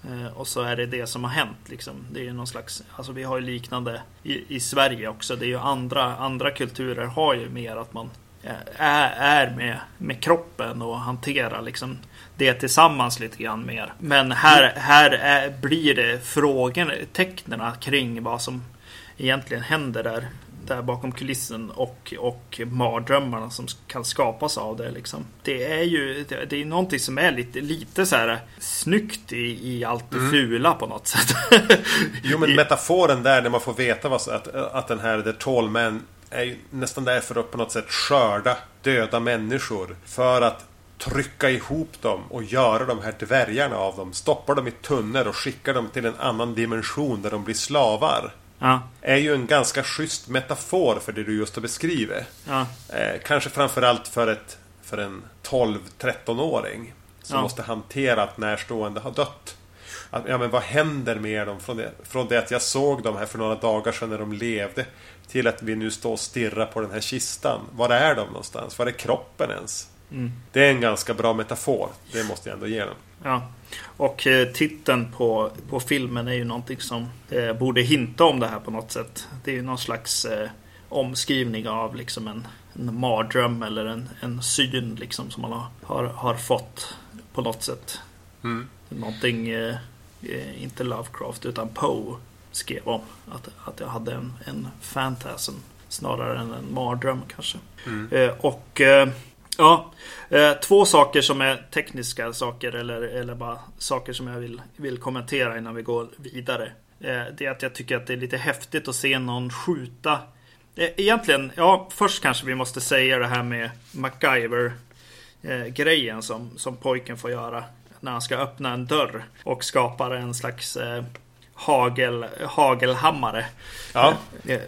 Eh, och så är det det som har hänt. Liksom. Det är ju någon slags, alltså vi har ju liknande i, i Sverige också. Det är ju andra, andra kulturer har ju mer att man eh, är, är med, med kroppen och hanterar liksom det tillsammans lite grann mer. Men här, här är, blir det frågetecknen kring vad som egentligen händer där där bakom kulissen och, och mardrömmarna som kan skapas av det. Liksom. Det är ju det är någonting som är lite, lite så här snyggt i, i allt det mm. fula på något sätt. <laughs> jo men metaforen där när man får veta vad, att, att den här The Tall Man är nästan där för att på något sätt skörda döda människor. För att trycka ihop dem och göra de här dvärgarna av dem. Stoppa dem i tunnor och skicka dem till en annan dimension där de blir slavar. Ja. Är ju en ganska schysst metafor för det du just har beskrivit. Ja. Eh, kanske framförallt för, ett, för en 12-13-åring. Som ja. måste hantera att närstående har dött. Att, ja, men vad händer med dem från det, från det att jag såg dem här för några dagar sedan när de levde till att vi nu står och stirrar på den här kistan. Var är de någonstans? Var är kroppen ens? Mm. Det är en ganska bra metafor. Det måste jag ändå ge dem. Ja. Och eh, titeln på, på filmen är ju någonting som eh, borde hinta om det här på något sätt. Det är ju någon slags eh, omskrivning av liksom en, en mardröm eller en, en syn liksom som man har, har, har fått på något sätt. Mm. Någonting, eh, eh, inte Lovecraft utan Poe skrev om. Att, att jag hade en, en fantasm snarare än en mardröm kanske. Mm. Eh, och ja, eh, två saker som är tekniska saker eller, eller bara saker som jag vill, vill kommentera innan vi går vidare. Eh, det är att jag tycker att det är lite häftigt att se någon skjuta Eh, egentligen, ja, först kanske vi måste säga det här med MacGyver-grejen som, som pojken får göra när han ska öppna en dörr och skapar en slags hagel, hagelhammare. Ja.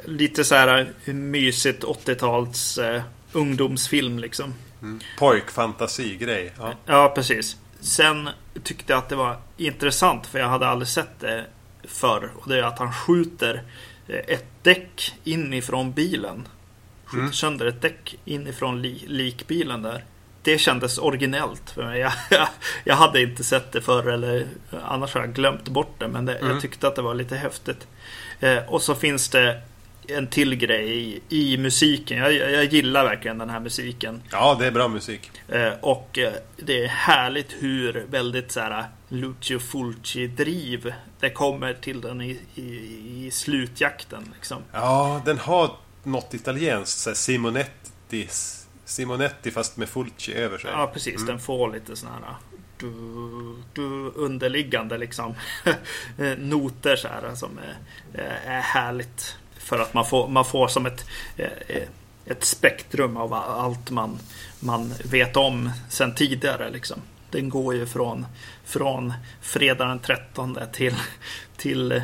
Lite så här mysigt 80-tals eh, ungdomsfilm liksom. Mm. Pojkfantasigrej. Ja. ja, precis. Sen tyckte jag att det var intressant för jag hade aldrig sett det förr. Och det är att han skjuter Eh, ett däck inifrån bilen. Skjuter mm. sönder ett däck inifrån li likbilen där. Det kändes originellt för mig. <laughs> Jag, jag, jag, hade inte sett det förr eller annars har jag glömt bort det. Men det, mm. jag tyckte att det var lite häftigt. Eh, och så finns det en till grej i, i musiken. Jag, jag, gillar verkligen den här musiken. Ja, det är bra musik. Eh, och eh, det är härligt hur väldigt så här Lucio Fulci-driv det kommer till den i, i, i slutjakten. Liksom. Ja, den har något italienskt. Så Simonetti, Simonetti fast med Fulci över sig. Ja, precis. Mm. Den får lite sådana här du, du, underliggande liksom <laughs> noter så här som är, är härligt. För att man får, man får som ett, eh, ett spektrum av allt man, man vet om sen tidigare. Liksom. Den går ju från, från fredag den 13 till, till eh,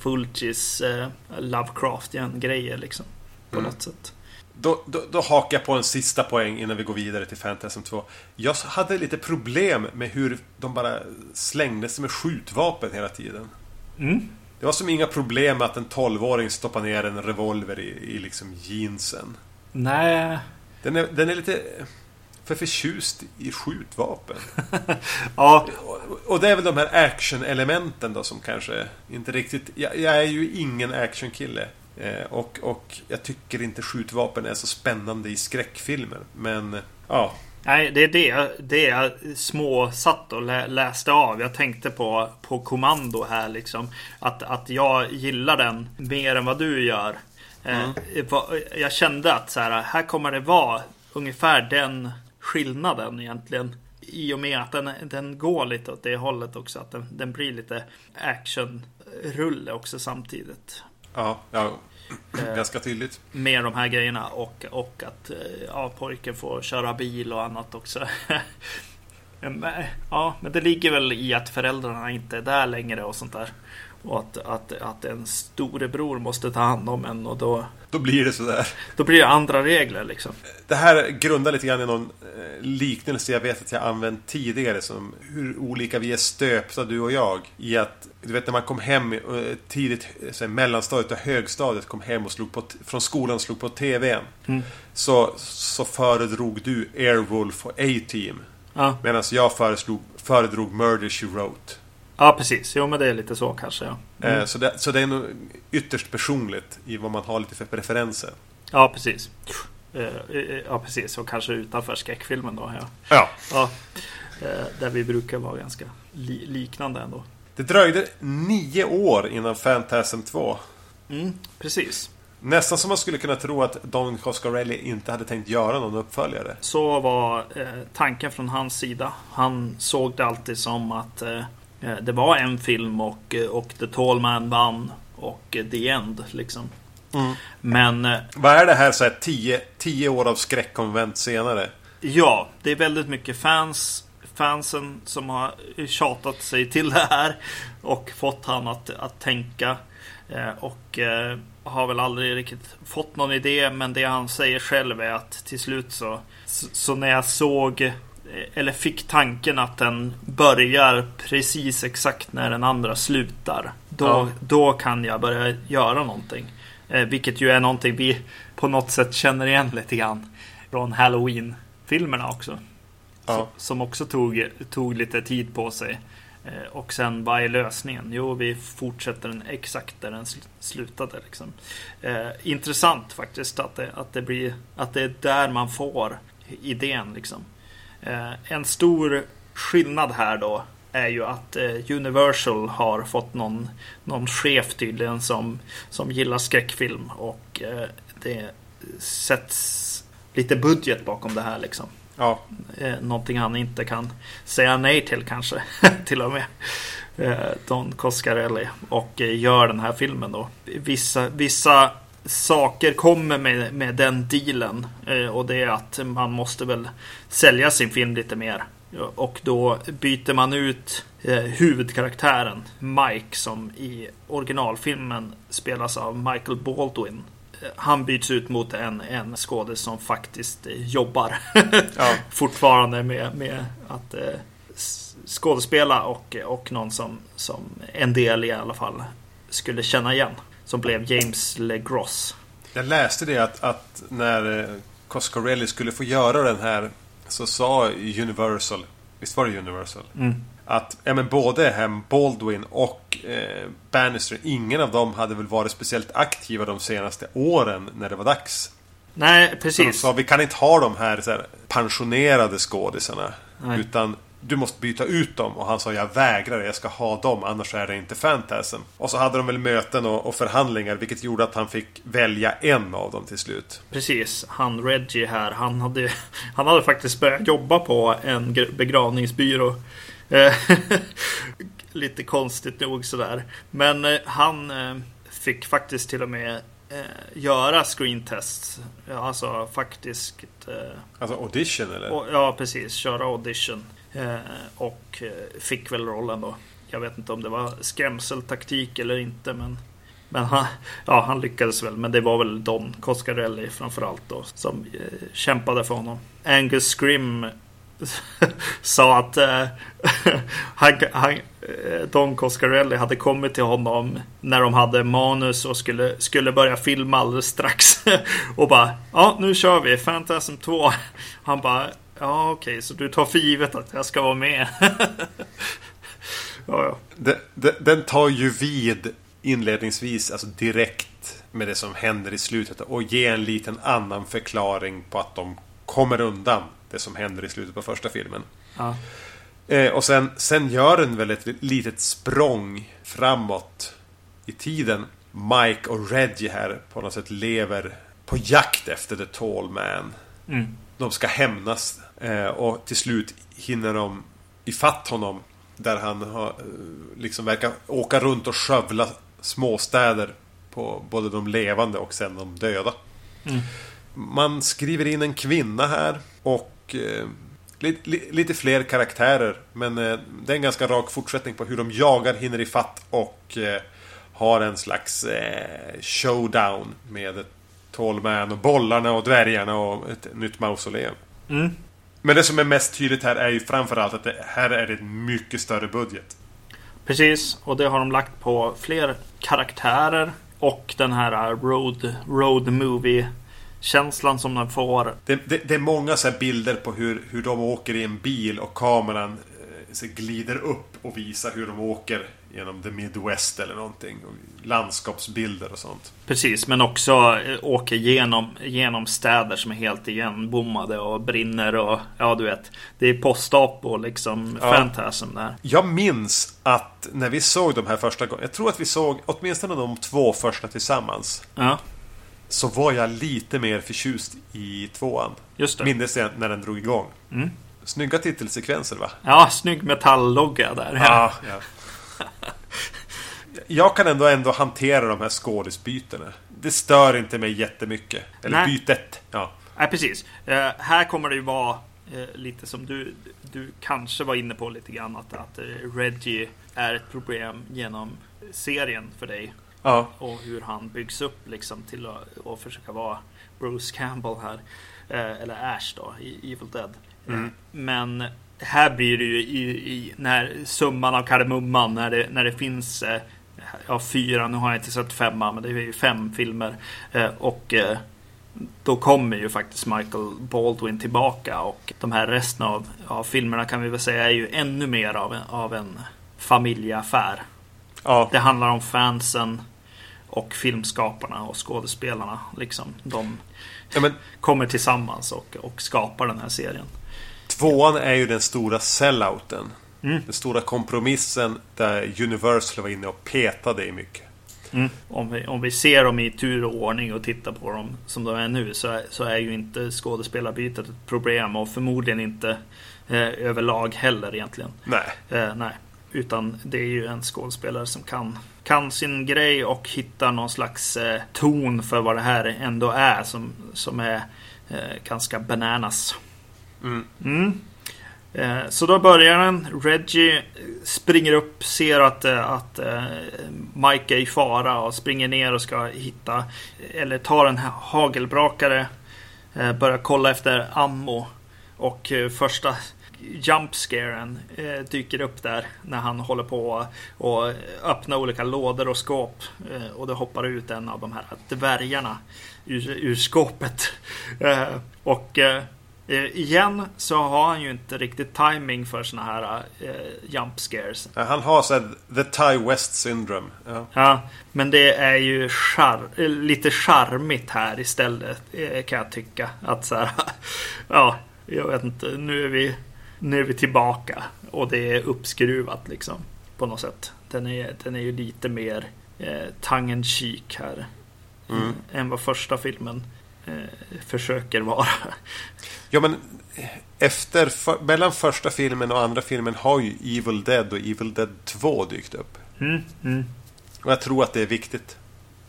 Fulcis eh, Lovecraftian-grejer liksom. På mm. något sätt. Då, då, då, hakar jag på en sista poäng innan vi går vidare till Fantasm 2. Jag hade lite problem med hur de bara slängde sig med skjutvapen hela tiden. Mm. Det var som inga problem med att en 12-åring stoppar ner en revolver i, i liksom jeansen. Nej. Den är, den är lite för förtjust i skjutvapen. <laughs> ja. Och, det är väl de här action-elementen då som kanske inte riktigt... Jag, jag är ju ingen actionkille. Eh, och, och jag tycker inte skjutvapen är så spännande i skräckfilmer. Men ja, Nej, det är det, det jag småsatt och läste av. Jag tänkte på, på kommando här liksom. Att, att jag gillar den mer än vad du gör. Eh, mm. Jag kände att så här, här kommer det vara ungefär den skillnaden egentligen. I och med att den, den går lite åt det hållet också. Att den, den blir lite actionrulle också samtidigt. Ja, ja Ganska tydligt. Med de här grejerna och, och att eh, ja, pojken får köra bil och annat också. <laughs> ja, men det ligger väl i att föräldrarna inte är där längre och sånt där. Och att, att, att en storebror måste ta hand om en och då... Då blir det sådär. Då blir det andra regler liksom. Det här grundar lite grann i någon eh, liknelse jag vet att jag använt tidigare. Som hur olika vi är stöpta du och jag. I att, du vet när man kom hem eh, tidigt, så mellanstadiet och högstadiet kom hem och slog på, från skolan och slog på TVn. Mm. Så, så föredrog du Airwolf och A-Team. Ja. Medan jag föreslog, föredrog Murder She Wrote. Ja, precis. Jo, men det är lite så kanske. Ja. Eh, mm. Så, det, så det är nog ytterst personligt i vad man har lite för preferenser. Ja, precis. Eh, eh, ja, precis. Och kanske utanför skräckfilmen då. Ja. ja. ja. Där vi brukar vara ganska li liknande ändå. Det dröjde nio år innan Phantasm 2. Mm, precis. Nästan som man skulle kunna tro att Don Coscarelli inte hade tänkt göra någon uppföljare. Så var eh, tanken från hans sida. Han såg det alltid som att eh, Eh, det var en film och, eh, och The Tall Man vann och eh, The End liksom. Mm. Men... Vad är det här så här tio, tio år av skräckkonvent senare? Ja, det är väldigt mycket fans fansen som har tjatat sig till det här och fått han att, att tänka. Och har väl aldrig riktigt fått någon idé men det han säger själv är att till slut så, så när jag såg eller fick tanken att den börjar precis exakt när den andra slutar. Då, ja. då kan jag börja göra någonting. Eh, vilket ju är någonting vi på något sätt känner igen lite grann från Halloween-filmerna också. Ja. Som också tog, tog lite tid på sig. Eh, och sen vad är lösningen? Jo, vi fortsätter den exakt där den slutade. Liksom. Eh, intressant faktiskt att det, att, det blir, att det är där man får idén. Liksom. Eh, en stor skillnad här då är ju att eh, Universal har fått någon, någon chef tydligen som, som gillar skräckfilm och eh, det sätts lite budget bakom det här liksom. Ja. Någonting han inte kan säga nej till kanske. <laughs> till och med. Don Coscarelli. Och gör den här filmen då. Vissa, vissa saker kommer med, med den dealen. och det är att man måste väl sälja sin film lite mer. Och då byter man ut huvudkaraktären Mike som i originalfilmen spelas av Michael Baldwin han byts ut mot en, en skådis som faktiskt jobbar ja. <laughs> fortfarande med, med att eh, skådespela och, och någon som, som en del i alla fall skulle känna igen. Som blev James LeGross. Jag läste det att, att när eh, Coscarelli skulle få göra den här så sa Universal, visst var det Universal? Mm att ja, men både Hem Baldwin och eh, Bannister, ingen av dem hade väl varit speciellt aktiva de senaste åren när det var dags. Nej, precis. Så de sa vi kan inte ha de här, så här pensionerade skådisarna. Nej. Utan du måste byta ut dem. Och han sa jag vägrar, jag ska ha dem, annars är det inte Fantasm. Och så hade de väl möten och, och, förhandlingar, vilket gjorde att han fick välja en av dem till slut. Precis, han Reggie här, han hade, <laughs> han hade faktiskt börjat jobba på en begravningsbyrå. <laughs> Eh, lite konstigt nog sådär. Men eh, han eh, fick faktiskt till och med göra screentests. Alltså faktiskt. Alltså audition eller? ja, precis. Köra audition. Eh, och eh, fick väl rollen då. Jag vet inte om det var skrämseltaktik eller inte. Men, men han, ja, han lyckades väl. Men det var väl Don Coscarelli framförallt då. Som eh, kämpade för honom. Angus Scrim <laughs> sa att eh, <laughs> han, han, Don Coscarelli hade kommit till honom när de hade manus och skulle, skulle börja filma alldeles strax. <laughs> och bara, ja nu kör vi, Fantasm 2. Han bara, ja okej, okay, så du tar för givet att jag ska vara med. <laughs> ja, ja. Den, den, den tar ju vid inledningsvis, alltså direkt med det som händer i slutet och ger en liten annan förklaring på att de kommer undan det som händer i slutet på första filmen. Ja. Eh, och sen, sen gör den väl ett litet språng framåt i tiden. Mike och Reggie här på något sätt lever på jakt efter The Tall Man. Mm. De ska hämnas och till slut hinner de ifatt honom. Där han har, eh, liksom verkar åka runt och skövla småstäder på både de levande och sen de döda. Mm. Man skriver in en kvinna här och eh, lite, lite, fler karaktärer. Men eh, det är en ganska rak fortsättning på hur de jagar, hinner ifatt och eh, har en slags eh, showdown med Tallman och bollarna och dvärgarna och ett nytt mausoleum. Mm. Men det som är mest tydligt här är ju framförallt att det här är en mycket större budget. Precis, och det har de lagt på fler karaktärer och den här road, road movie känslan som den får. Det, det, det är många så bilder på hur, hur de åker i en bil och kameran eh, glider upp och visar hur de åker genom the Midwest eller någonting. Landskapsbilder och sånt. Precis, men också eh, åker genom, genom städer som är helt igenbommade och brinner och ja, du vet. Det är post-op och liksom ja. fantasm där. Jag minns att när vi såg de här första gången. Jag tror att vi såg åtminstone de två första tillsammans. Ja så var jag lite mer förtjust i tvåan. Just det. Minns jag när den drog igång. Mm. Snygga titelsekvenser va? Ja, snygg metalllogga där. Ja. ja. Jag kan ändå, ändå hantera de här skådisbytena. Det stör inte mig jättemycket. Eller Nej. bytet. Ja. Nej, precis. Uh, här kommer det ju vara uh, lite som du, du kanske var inne på lite grann. Att, att uh, Reggie är ett problem genom serien för dig. Ja. Och hur han byggs upp liksom till att, att försöka vara Bruce Campbell här. Eh, eller Ash då, i Evil Dead. Mm. Men här blir det ju i, i när summan av kardemumman när det, när det finns eh, ja, fyra, nu har jag inte sett femma, men det är ju fem filmer. Eh, och eh, då kommer ju faktiskt Michael Baldwin tillbaka och de här resten av, av filmerna kan vi väl säga är ju ännu mer av en, av en familjeaffär. Ja. Det handlar om fansen och filmskaparna och skådespelarna. Liksom. De ja, men... kommer tillsammans och, och skapar den här serien. Tvåan är ju den stora sellouten. Mm. Den stora kompromissen där Universal var inne och petade i mycket. Mm. Om, vi, om vi ser dem i tur och ordning och tittar på dem som de är nu så är, så är ju inte skådespelarbytet ett problem och förmodligen inte eh, överlag heller egentligen. Nej. Eh, nej. Utan det är ju en skådespelare som kan, kan sin grej och hittar någon slags eh, ton för vad det här ändå är som, som är eh, ganska bananas. Mm. Mm. Eh, så då börjar den. Reggie springer upp, ser att, eh, att eh, Mike är i fara och springer ner och ska hitta eller tar en hagelbrakare. Eh, börjar kolla efter ammo. Och eh, första jumpscaren dyker upp där när han håller på och öppna olika lådor och skåp. Och det hoppar ut en av de här dvärgarna ur, ur skåpet. <laughs> Och Eh, igen så har han ju inte riktigt timing för såna här eh, jump scares. Han har så the Ty West syndrome. Ja. ja. men det är ju char eh, lite charmigt här istället eh, kan jag tycka. Att så här, <laughs> ja, jag vet inte. Nu är vi, nu är vi tillbaka och det är uppskruvat liksom på något sätt. Den är, den är ju lite mer eh, cheek här mm. än vad första filmen eh, försöker vara. <laughs> Ja, men efter, för, mellan första filmen och andra filmen har ju Evil Dead och Evil Dead 2 dykt upp. Mm, mm. Och jag tror att det är viktigt.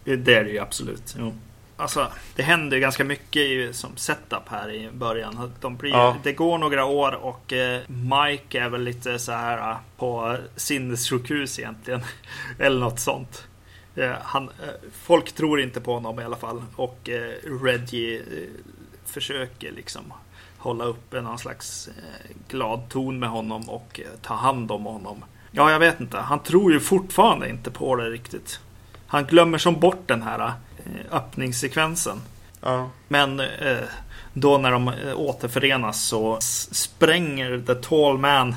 Det är det ju absolut. Jo. Alltså, det händer ganska mycket som setup här i början. De blir, ja. Det går några år och eh, Mike är väl lite så här på sinnessjukhus egentligen. <laughs> Eller något sånt. Eh, han, eh, folk tror inte på honom i alla fall. Och eh, Reggie försöker liksom hålla uppe någon slags glad ton med honom och ta hand om honom. Ja, jag vet inte. Han tror ju fortfarande inte på det riktigt. Han glömmer som bort den här öppningssekvensen. Ja. Men då när de återförenas så spränger The Tall Man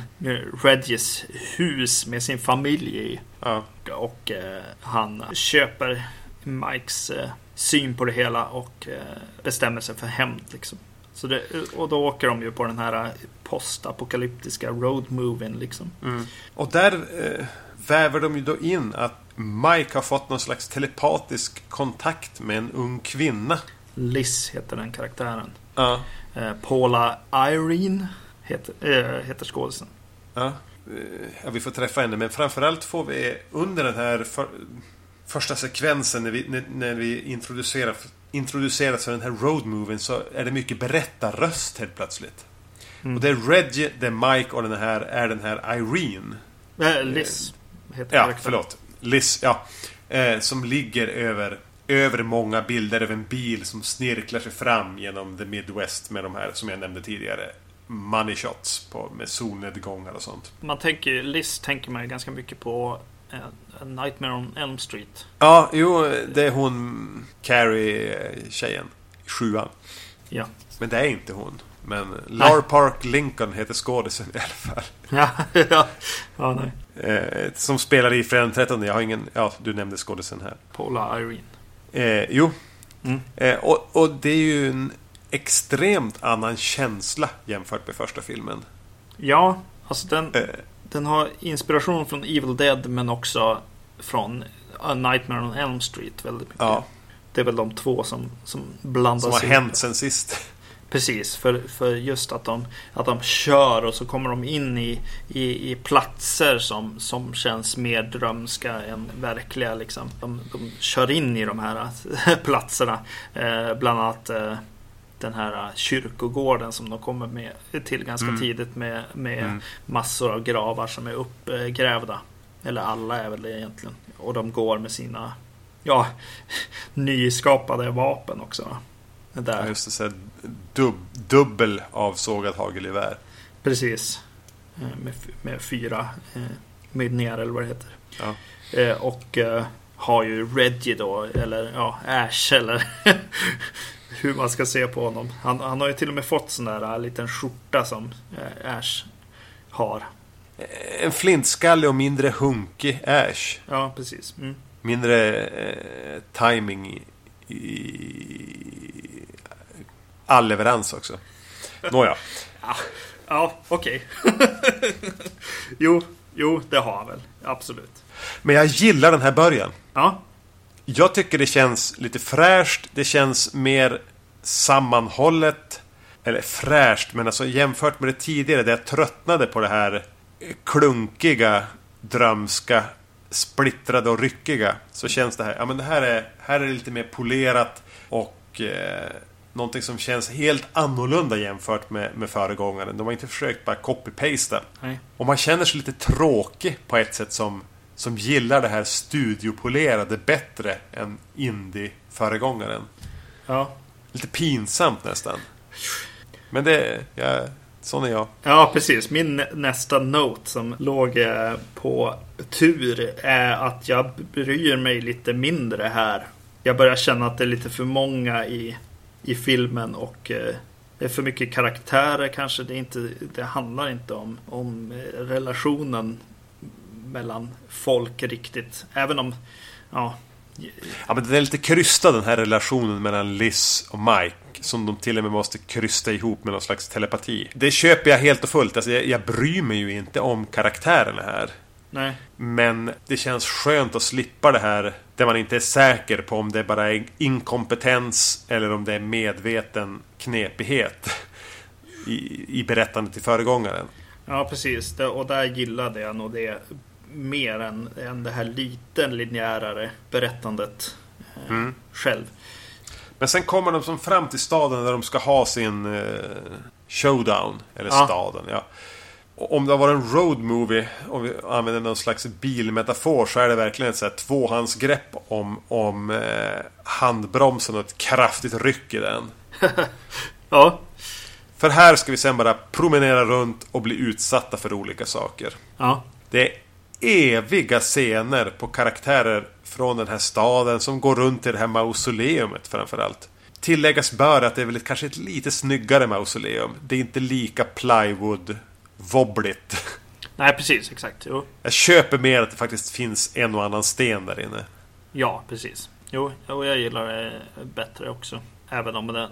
Reggies hus med sin familj i. Ja. Och eh, han köper Mikes eh, syn på det hela och eh, bestämmer sig för hämnd. Liksom. Så det, och då åker de ju på den här postapokalyptiska roadmovien. Liksom. Mm. Och där eh, väver de ju då in att Mike har fått någon slags telepatisk kontakt med en ung kvinna. Liz heter den karaktären. Ja. Eh, Paula Irene heter, äh, heter skådisen. Ja ja, vi får träffa henne. Men framförallt får vi under den här för, första sekvensen när vi, när, när vi introducerar, introduceras för den här roadmovien så är det mycket berättarröst helt plötsligt. Mm. Och det är Reggie, det är Mike och den här är den här Irene. Äh, Liz heter Ja, förlåt. Liz, ja. Eh, som ligger över, över många bilder av en bil som snirklar sig fram genom the Midwest med de här som jag nämnde tidigare money shots på, med solnedgångar och sånt. Man tänker ju, Liz tänker man ju ganska mycket på uh, Nightmare on Elm Street. Ja, jo, det är hon Carrie-tjejen. Sjuan. Ja. Men det är inte hon. Men Lar Park Lincoln heter skådisen i alla fall. <laughs> ja, ja. ja nej. Eh, som spelar i Fredag 13. Jag har ingen... Ja, du nämnde skådisen här. Paula Irene. Eh, jo. Mm. Eh, och, och det är ju en extremt annan känsla jämfört med första filmen. Ja, alltså den, äh. den har inspiration från Evil Dead men också från A Nightmare on Elm Street väldigt mycket. Ja. Det är väl de två som, som blandas Som har hänt sen sist. Precis, för, för just att de, att de kör och så kommer de in i, i, i platser som, som känns mer drömska än verkliga. Liksom. De, de kör in i de här <laughs> platserna. Eh, bland annat eh, den här äh, kyrkogården som de kommer med till ganska mm. tidigt med, med mm. massor av gravar som är uppgrävda. Eller alla är väl det egentligen. Och de går med sina ja, <laughs> nyskapade vapen också. Där. Ja, just det. Så dub, dubbel avsågad hagelgevär. Precis. Med, med fyra eh, mynningar eller vad det heter. Ja. Eh, och eh, har ju Reggie då, eller ja, Ash eller <laughs> <laughs> hur man ska se på honom. Han, han har ju till och med fått sån där liten skjorta som eh, Ash har. En flintskallig och mindre hunkig Ash. Ja, precis. Mm. Mindre eh, timing i, i all leverans också. Nåja. <laughs> Ja, ja okej. <laughs> jo, jo, det har han väl. Absolut. Men jag gillar den här början. Ja. Jag tycker det känns lite fräscht. Det känns mer sammanhållet. Eller fräscht, men alltså jämfört med det tidigare där jag tröttnade på det här klunkiga, drömska, splittrade och ryckiga. Så känns det här, ja men det här är, här är det lite mer polerat och eh, någonting som känns helt annorlunda jämfört med, med föregångaren. De har inte försökt bara copy-pasta. Och man känner sig lite tråkig på ett sätt som, som gillar det här studiopolerade bättre än indie-föregångaren. Ja. Lite pinsamt nästan. Men det, ja, sån är jag. Ja, precis. Min nästa note som låg eh, på tur är att jag bryr mig lite mindre här. Jag börjar känna att det är lite för många i, i filmen och eh, det är för mycket karaktärer kanske. Det, inte, det handlar inte om, om eh, relationen mellan folk riktigt. Även om, ja. Ja, men det är lite krystad den här relationen mellan Liz och Mike. Som de till och med måste krysta ihop med någon slags telepati. Det köper jag helt och fullt. Alltså, jag, jag bryr mig ju inte om karaktärerna här. Nej. Men det känns skönt att slippa det här där man inte är säker på om det bara är inkompetens eller om det är medveten knepighet i, i berättandet till föregångaren. Ja, precis. Och där gillade jag nog det mer än, än det här lite linjärare berättandet eh, mm. själv. Men sen kommer de som fram till staden där de ska ha sin eh, showdown. Eller ja. staden, ja. Och om det varit en road movie, om vi använder någon slags bilmetafor, så är det verkligen ett så här tvåhandsgrepp om, om eh, handbromsen och ett kraftigt ryck i den. <laughs> ja. För här ska vi sen bara promenera runt och bli utsatta för olika saker. Ja. Det är eviga scener på karaktärer från den här staden som går runt i det här mausoleumet framförallt. Tilläggas bör att det är väl ett, kanske ett lite snyggare mausoleum. Det är inte lika plywood-vobbligt. Nej, precis. Exakt. Jo. Jag köper mer att det faktiskt finns en och annan sten där inne. Ja, precis. Jo, och jag gillar det bättre också. Även om den...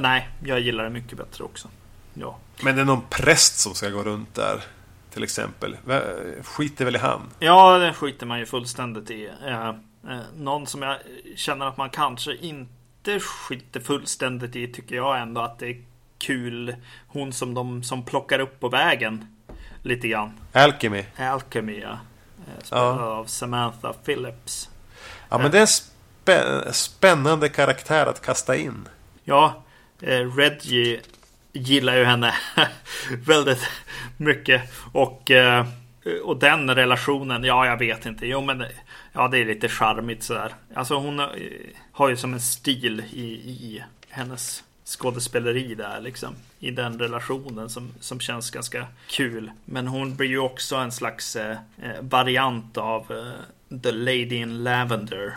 Nej, jag gillar det mycket bättre också. Ja. Men det är någon präst som ska gå runt där till exempel. Skiter väl i han? Ja, det skiter man ju fullständigt i. Eh, eh, någon som jag känner att man kanske inte skiter fullständigt i tycker jag ändå att det är kul. Hon som de som plockar upp på vägen. Lite grann. Alchemy. Alchemy, ja. Eh, spelad ja. av Samantha Phillips. Ja, men det är en spä spännande karaktär att kasta in. Ja, Reggie gillar ju henne <laughs> väldigt mycket. Och, eh, och den relationen, ja jag vet inte. Jo men ja, det är lite charmigt sådär. Alltså hon eh, har ju som en stil i, i hennes skådespeleri där liksom. I den relationen som, som känns ganska kul. Men hon blir ju också en slags eh, eh variant av eh, The Lady in Lavender.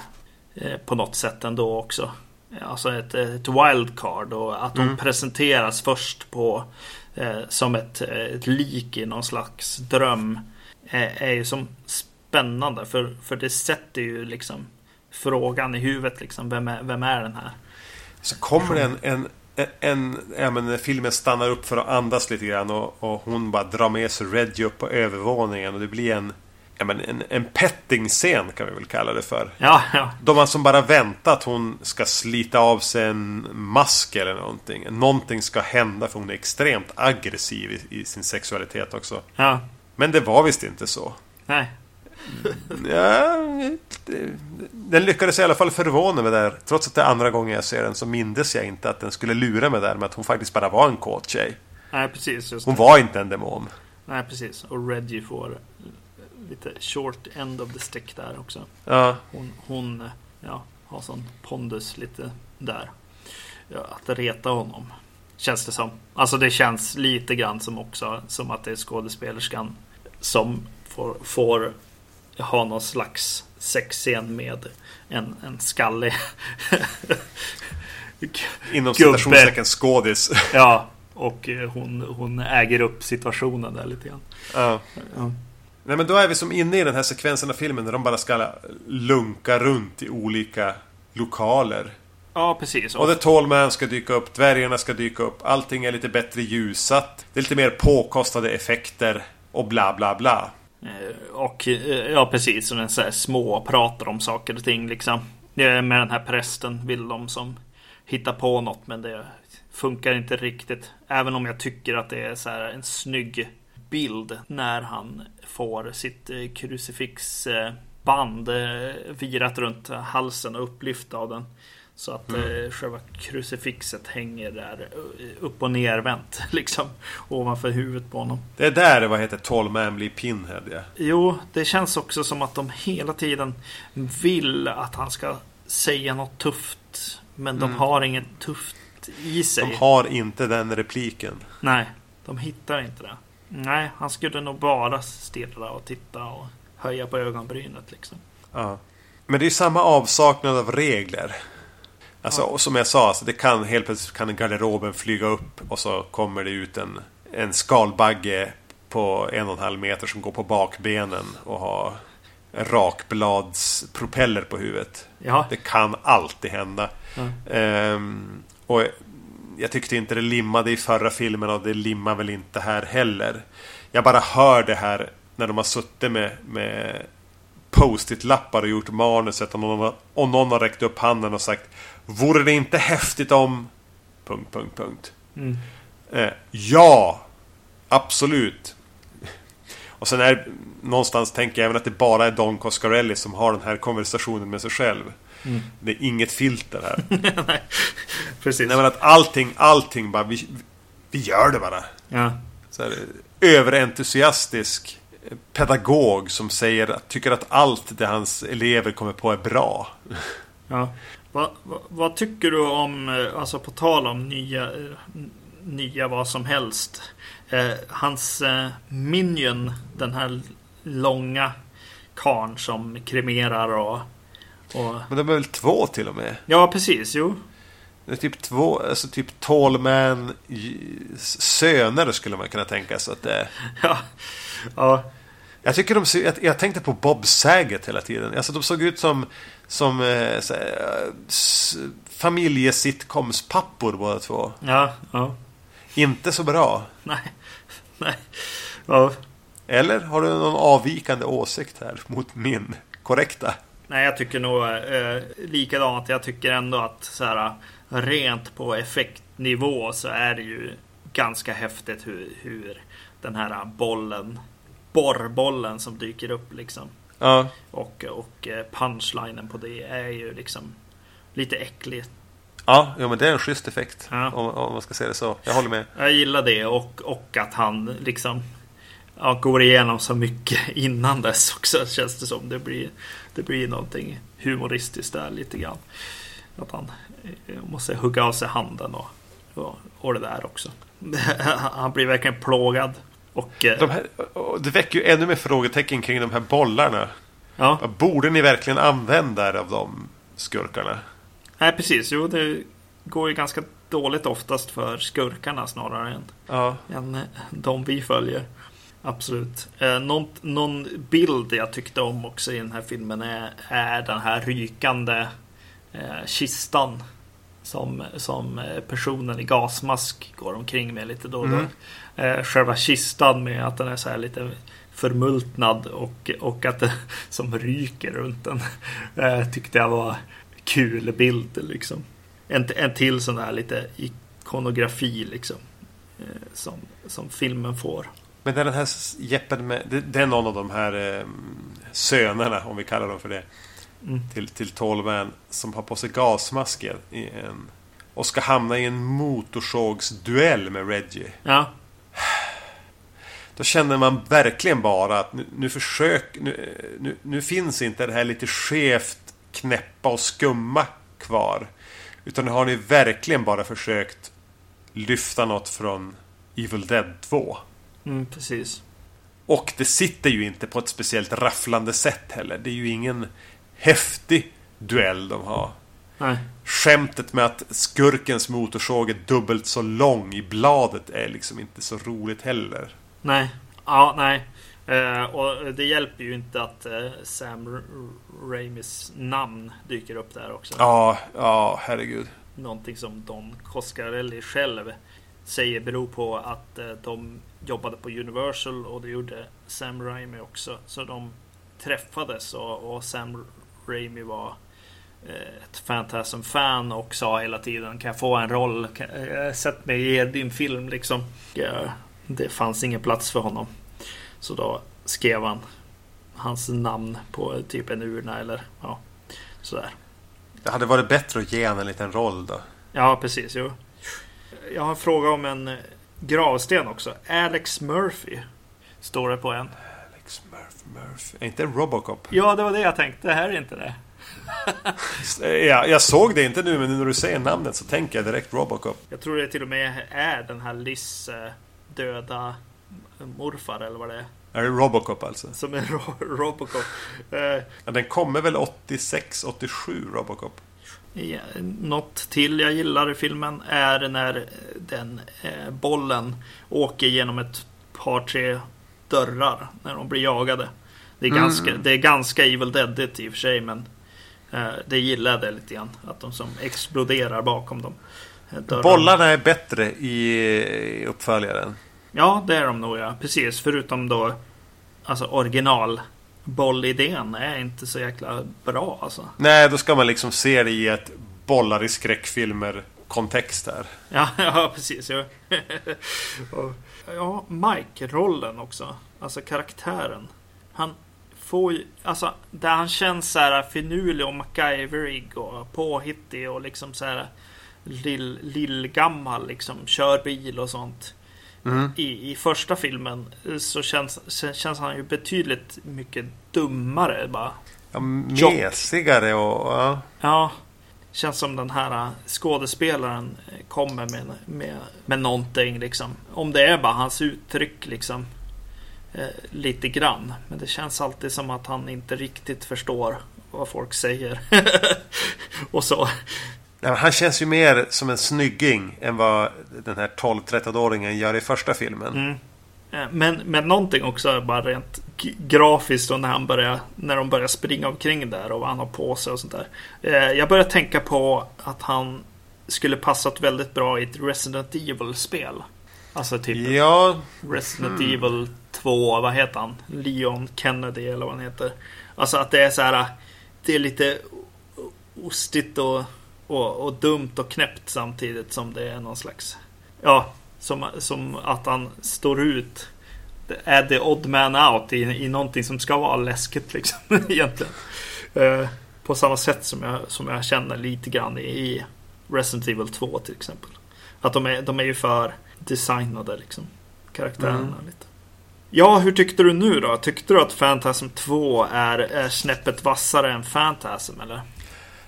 Eh, på något sätt ändå också. Alltså ett, ett wildcard och att hon mm. presenteras först på eh, som ett, ett lik i någon slags dröm. Eh, är ju som spännande för, för det sätter ju liksom frågan i huvudet liksom. Vem är, vem är den här? Så kommer det en, en en, ja, men filmen stannar upp för att andas lite grann och, och hon bara drar med sig Reggie upp på övervåningen och det blir en ja, men en, en petting-scen kan vi väl kalla det för. Ja, ja. De har som bara väntat att hon ska slita av sig en mask eller någonting. Någonting ska hända för hon är extremt aggressiv i, i sin sexualitet också. Ja. Men det var visst inte så. Nej. <laughs> Ja, den lyckades i alla fall förvåna mig där. Trots att det är andra gången jag ser den så mindes jag inte att den skulle lura mig där med att hon faktiskt bara var en kåt tjej. Nej, precis. hon var inte en demon. Nej, precis. Och Reggie får lite short end of the stick där också. Ja. Hon, hon ja, har sån pondus lite där. att reta honom. Känns det som. Alltså det känns lite grann som också som att det är skådespelerskan som får, får ha någon slags sexscen med en, en skallig <laughs> Inom citationstecken skådis. Ja, och eh, hon, hon äger upp situationen där lite grann. Ja. ja. Nej men då är vi som inne i den här sekvensen av filmen där de bara ska lunka runt i olika lokaler. Ja, precis. Och The Tall Man ska dyka upp, dvärgarna ska dyka upp, allting är lite bättre ljusat. Det är lite mer påkostade effekter och bla bla bla. Eh, och eh, ja, precis. Och den så här små pratar om saker och ting liksom. Med den här prästen vill de som hittar på något men det funkar inte riktigt. Även om jag tycker att det är så här en snygg bild när han får sitt eh, krucifixband virat runt halsen och upplyft av den. Så att mm. eh, själva krucifixet hänger där eh, upp och nervänt <laughs> liksom ovanför huvudet på honom. Det är där vad heter Tall blir Pinhead ja. Jo, det känns också som att de hela tiden vill att han ska säga något tufft. Men de mm. har inget tufft i sig. De har inte den repliken. Nej, de hittar inte det. Nej, han skulle nog bara stirra och titta och höja på ögonbrynet liksom. Ja. Men det är samma avsaknad av regler. Alltså, ja. som jag sa, alltså, det kan helt plötsligt kan garderoben flyga upp och så kommer det ut en, en skalbagge på en och en halv meter som går på bakbenen och har rakbladspropeller på huvudet. Ja. Det kan alltid hända. Ja. Ehm, och jag tyckte inte det limmade i förra filmen och det limmar väl inte här heller. Jag bara hör det här när de har suttit med, med post-it-lappar och gjort manuset och någon, har, och någon har räckt upp handen och sagt Vore det inte häftigt om... Punkt, punkt, punkt. Mm. Eh, ja! Absolut. Och sen är någonstans tänker jag även att det bara är Don Coscarelli som har den här konversationen med sig själv. Mm. Det är inget filter här. <laughs> Nej, precis. Nej, men att allting, allting bara, vi, vi gör det bara. Ja. Så här, överentusiastisk pedagog som säger, tycker att allt det hans elever kommer på är bra. Ja. Vad, vad, vad, tycker du om, eh, alltså på tal om nya, eh, nya vad som helst. Eh, hans eh, minion, den här långa karn som kremerar och, och... Men de är väl två till och med? Ja, precis. Jo. Det är typ två, alltså typ Tallman söner skulle man kunna tänka sig att det är. <laughs> Ja. ja. Jag tycker de jag, jag tänkte på Bob Saget hela tiden. Alltså de såg ut som som eh, familjesitcoms-pappor båda två. Ja, ja. Inte så bra. Nej. <laughs> Nej. Ja. Eller har du någon avvikande åsikt här mot min korrekta? Nej, jag tycker nog eh, likadant. Jag tycker ändå att så här, rent på effektnivå så är det ju ganska häftigt hur, hur den här bollen, borrbollen som dyker upp liksom. Ja. Och, och eh, punchlinen på det är ju liksom lite äckligt. Ja, jo, men det är en schysst effekt. Ja. Om, om, man ska säga det så. Jag håller med. Jag gillar det och, och att han liksom ja, går igenom så mycket <laughs> innan dess också känns det som. Det blir, det blir någonting humoristiskt där lite grann. Att han eh, måste hugga av sig handen och, och, och det där också. <laughs> han blir verkligen plågad och, eh, de här, det väcker ju ännu mer frågetecken kring de här bollarna. Ja. Borde ni verkligen använda er av de skurkarna? Nej, precis. Jo, det går ju ganska dåligt oftast för skurkarna snarare än, ja. än de vi följer. Absolut. Eh, någon, någon, bild jag tyckte om också i den här filmen är, är den här rykande eh, kistan som, som eh, personen i gasmask går omkring med lite då och då. Mm. Eh, själva kistan med att den är så här lite förmultnad och, och att det <laughs> som ryker runt den. <laughs> Eh, tyckte jag var kul bild liksom. En, en till sån där lite ikonografi liksom. Eh, som, som filmen får. Men den här Jeppen med, det, är någon av de här eh, sönerna, om vi kallar dem för det. Mm. Till, till Tallman som har på sig gasmasken i en, och ska hamna i en motorsågsduell med Reggie. Ja. Då känner man verkligen bara att nu, nu försök... Nu, nu, nu, finns inte det här lite skevt knäppa och skumma kvar. Utan har ni verkligen bara försökt lyfta något från Evil Dead 2. Mm, precis. Och det sitter ju inte på ett speciellt rafflande sätt heller. Det är ju ingen häftig duell de har. Nej. Skämtet med att skurkens motorsåg är dubbelt så lång i bladet är liksom inte så roligt heller. Nej. Ja, nej. Uh, och det hjälper ju inte att uh, Sam Raimis namn dyker upp där också. Ja, ja, herregud. Någonting som Don Coscarelli själv säger beror på att uh, de jobbade på Universal och det gjorde Sam Raimi också. Så de träffades och, och Sam Raimi var ett Fantasm-fan och sa hela tiden Kan jag få en roll? Sätt mig i din film liksom. Det fanns ingen plats för honom. Så då skrev han hans namn på typ en urna eller ja, sådär. Det hade varit bättre att ge honom en liten roll då. Ja, precis. Jo. Jag har en fråga om en gravsten också. Alex Murphy. Står det på en. Alex Murphy, Murphy. Är inte Robocop? Ja, det var det jag tänkte. Det här är inte det. <laughs> ja, jag såg det inte nu, men när du säger namnet så tänker jag direkt Robocop. Jag tror det till och med är den här eh, döda morfar eller vad det är. Är det Robocop alltså? Som är <laughs> ro Robocop. Eh, ja, den kommer väl 86, 87 Robocop? Något till jag gillar i filmen är när den eh, bollen åker genom ett par, tre dörrar när de blir jagade. Det är, mm. ganska, det är ganska Evil Deadigt i och för sig men eh, det gillade jag lite grann. Att de som exploderar bakom dem. Dörrarna. Bollarna är bättre i uppföljaren. Ja, det är de nog ja. Precis, förutom då alltså originalbollidén är inte så jäkla bra alltså. Nej, då ska man liksom se det i ett bollar i skräckfilmer kontext här. Ja, <laughs> ja precis. Ja, <laughs> ja Mike-rollen också. Alltså karaktären. Han får ju, alltså där han känns så här finurlig och MacGyverig och påhittig och liksom så här lill, lillgammal liksom. Kör bil och sånt. Mm. I, I första filmen eh, så känns, känns han ju betydligt mycket dummare bara. Ja, mesigare och... Ja. ja. Känns som den här eh, skådespelaren eh, kommer med, med, med någonting liksom. Om det är bara hans uttryck liksom. Eh, lite grann. Men det känns alltid som att han inte riktigt förstår vad folk säger. <laughs> och så. Han känns ju mer som en snygging än vad den här 12-13-åringen gör i första filmen. Mm. Men, men någonting också bara rent grafiskt då när, han börjar, när de börjar springa omkring där och vad han har på sig och sånt där. Eh, jag börjar tänka på att han skulle passat väldigt bra i ett Resident Evil-spel. Alltså typ ja. Resident mm. Evil 2, vad heter han? Leon Kennedy eller vad han heter. Alltså att det är så här. Det är lite ostigt och och, och dumt och knäppt samtidigt som det är någon slags... Ja, som, som att han står ut. Är the odd man out i, i någonting som ska vara läskigt liksom <laughs> egentligen. Eh, på samma sätt som jag, som jag känner lite grann i, i Resident Evil 2 till exempel. Att de är, de är ju för designade liksom. Karaktärerna mm. lite. Ja, hur tyckte du nu då? Tyckte du att Phantasm 2 är, är snäppet vassare än Phantasm eller?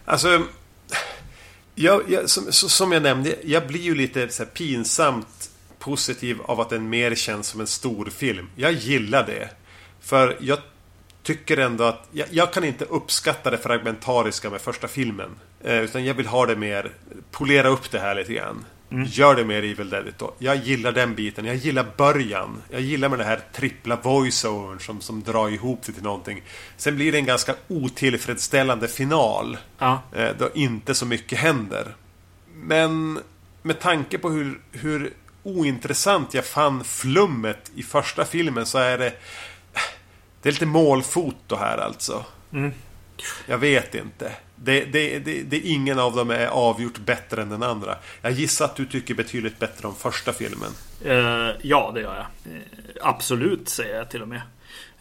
Alltså jag, jag, som, som, jag nämnde, jag blir ju lite så pinsamt positiv av att den mer känns som en stor film. Jag gillar det. För jag tycker ändå att jag, jag kan inte uppskatta det fragmentariska med första filmen. Eh, utan jag vill ha det mer, polera upp det här lite grann. Mm. Gör det mer Evil Dead då. Jag gillar den biten. Jag gillar början. Jag gillar med det här trippla voiceovern som, som drar ihop det till någonting. Sen blir det en ganska otillfredsställande final. Ja. Eh, då inte så mycket händer. Men med tanke på hur, hur ointressant jag fann flummet i första filmen så är det... Det är lite målfoto här alltså. Mm. Jag vet inte. Det, det, det, det, ingen av dem är avgjort bättre än den andra. Jag gissar att du tycker betydligt bättre om första filmen. Uh, ja, det gör jag. Uh, absolut, säger jag till och med.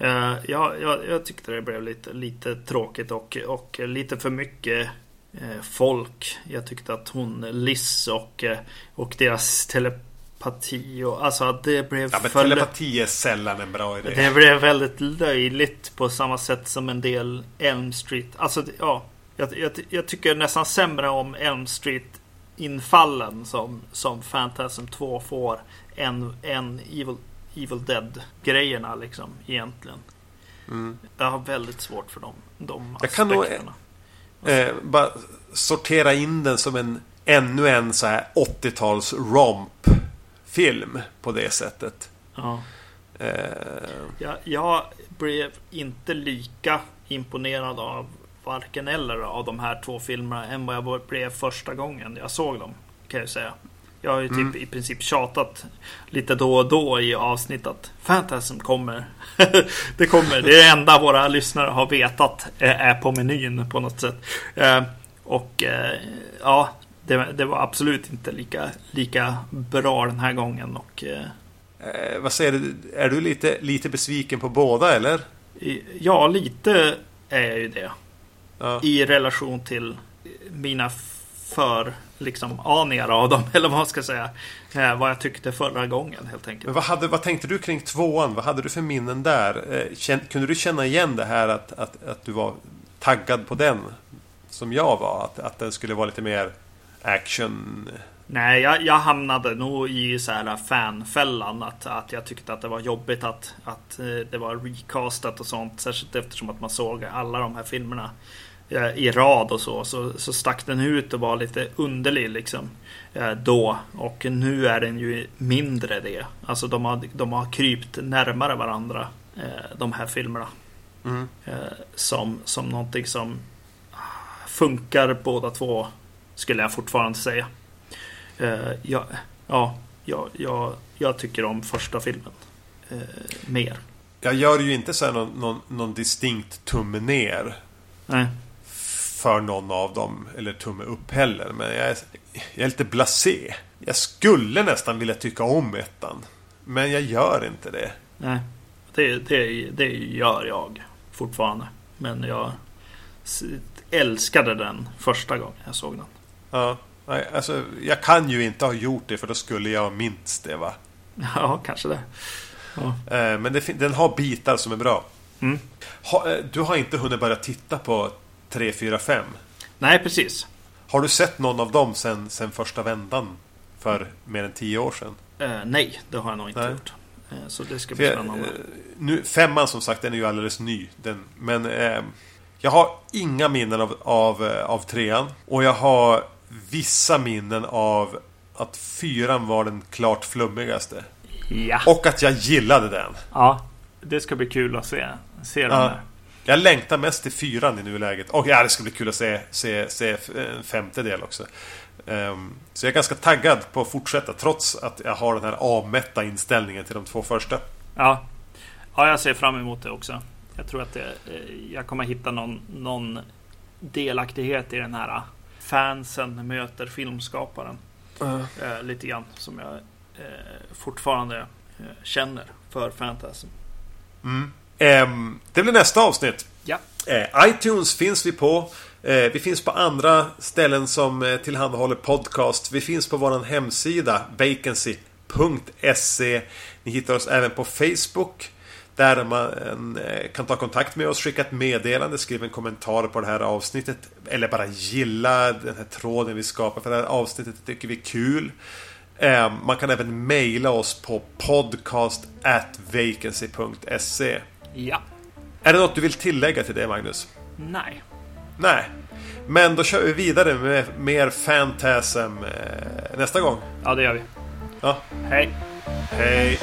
Uh, ja, jag, jag tyckte det blev lite, lite tråkigt och, och lite för mycket folk. Jag tyckte att hon Liz och, och deras telepati och alltså det blev... Ja, men för... telepati är sällan en bra idé. Det blev väldigt löjligt på samma sätt som en del Elm Street. Alltså, ja Jag, jag, jag, tycker nästan sämre om Elm Street-infallen som, som Phantasm 2 får än, än Evil, Evil Dead-grejerna liksom egentligen. Mm. Jag har väldigt svårt för dem, de jag kan nog eh, bara sortera in den som en ännu en så här 80-tals romp-film på det sättet. Ja. Eh. Jag, jag blev inte lika imponerad av varken eller av de här två filmerna än vad jag blev första gången jag såg dem. Kan jag säga. Jag har ju typ mm. i princip tjatat lite då och då i avsnitt att Fantasm kommer. <laughs> det kommer. Det är det enda våra lyssnare har vetat är på menyn på något sätt. Eh, och eh, ja, det, det, var absolut inte lika, lika bra den här gången. Och, eh, eh, vad säger du? Är du lite, lite besviken på båda eller? Ja, lite är jag ju det. Ja. I relation till mina för liksom aningar av dem, <laughs> eller vad man ska säga. Eh, vad jag tyckte förra gången helt enkelt. Men vad, hade, vad tänkte du kring tvåan? Vad hade du för minnen där? Eh, känn, kunde du känna igen det här att, att, att du var taggad på den? Som jag var? Att, att den skulle vara lite mer action? Nej, jag, jag hamnade nog i så här fanfällan. Att, att jag tyckte att det var jobbigt att, att eh, det var recastat och sånt. Särskilt eftersom att man såg alla de här filmerna i rad och så, så, så stack den ut och var lite underlig liksom. Eh, då. Och nu är den ju mindre det. Alltså de har, de har krypt närmare varandra. Eh, de här filmerna. Mm. Som, som någonting som funkar båda två. Skulle jag fortfarande säga. Ja, ja, ja, ja jag tycker om första filmen. Mer. Jag gör ju inte så någon, någon, någon distinkt tumme ner. Nej för någon av dem. Eller tumme upp heller. Men jag är, jag är lite blasé. Jag skulle nästan vilja tycka om ettan. Men jag gör inte det. Nej, det, det, det gör jag fortfarande. Men jag älskade den första gången jag såg den. Ja, alltså jag kan ju inte ha gjort det för då skulle jag minst det va? <laughs> Ja, kanske det. Ja. Eh, men det, den har bitar som är bra. Mm. Eh, du har inte hunnit börja titta på 3, 4, 5. Nej, precis. Har du sett någon av dem sen, sen första vändan? För mer än 10 år sedan? Uh, nej, det har jag nog inte nej. gjort. Uh, så det ska bli för spännande. Nu, femman som sagt, den är ju alldeles ny. Den, men jag har inga minnen av, av, av trean. Och jag har vissa minnen av att fyran var den klart flummigaste. Ja. Och att jag gillade den. Ja, det ska bli kul att se, se den ja. där. Jag längtar mest till fyran i nuläget. Och ja, det ska bli kul att se, se, se en femte del också. Um, så jag är ganska taggad på att fortsätta trots att jag har den här avmätta inställningen till de två första. Ja, ja jag ser fram emot det också. Jag tror att det, eh, jag kommer hitta någon, någon delaktighet i den här fansen möter filmskaparen. Uh. Eh, lite grann som jag eh, fortfarande eh, känner för fantasy. Mm. Um, det blir nästa avsnitt. Ja. Uh, iTunes finns vi på. Uh, vi finns på andra ställen som uh, tillhandahåller podcast. Vi finns på vår hemsida vacancy.se. Ni hittar oss även på Facebook. Där man kan ta kontakt med oss, skicka ett meddelande, skriva en kommentar på det här avsnittet. Eller bara gilla den här tråden vi skapar för det här avsnittet. Det tycker vi är kul. Man kan även mejla oss på podcast. Ja. Är det något du vill tillägga till det, Magnus? Nej. Nej. Men då kör vi vidare med mer Fantasm eh, nästa gång. Ja, det gör vi. Ja. Hej. Hej.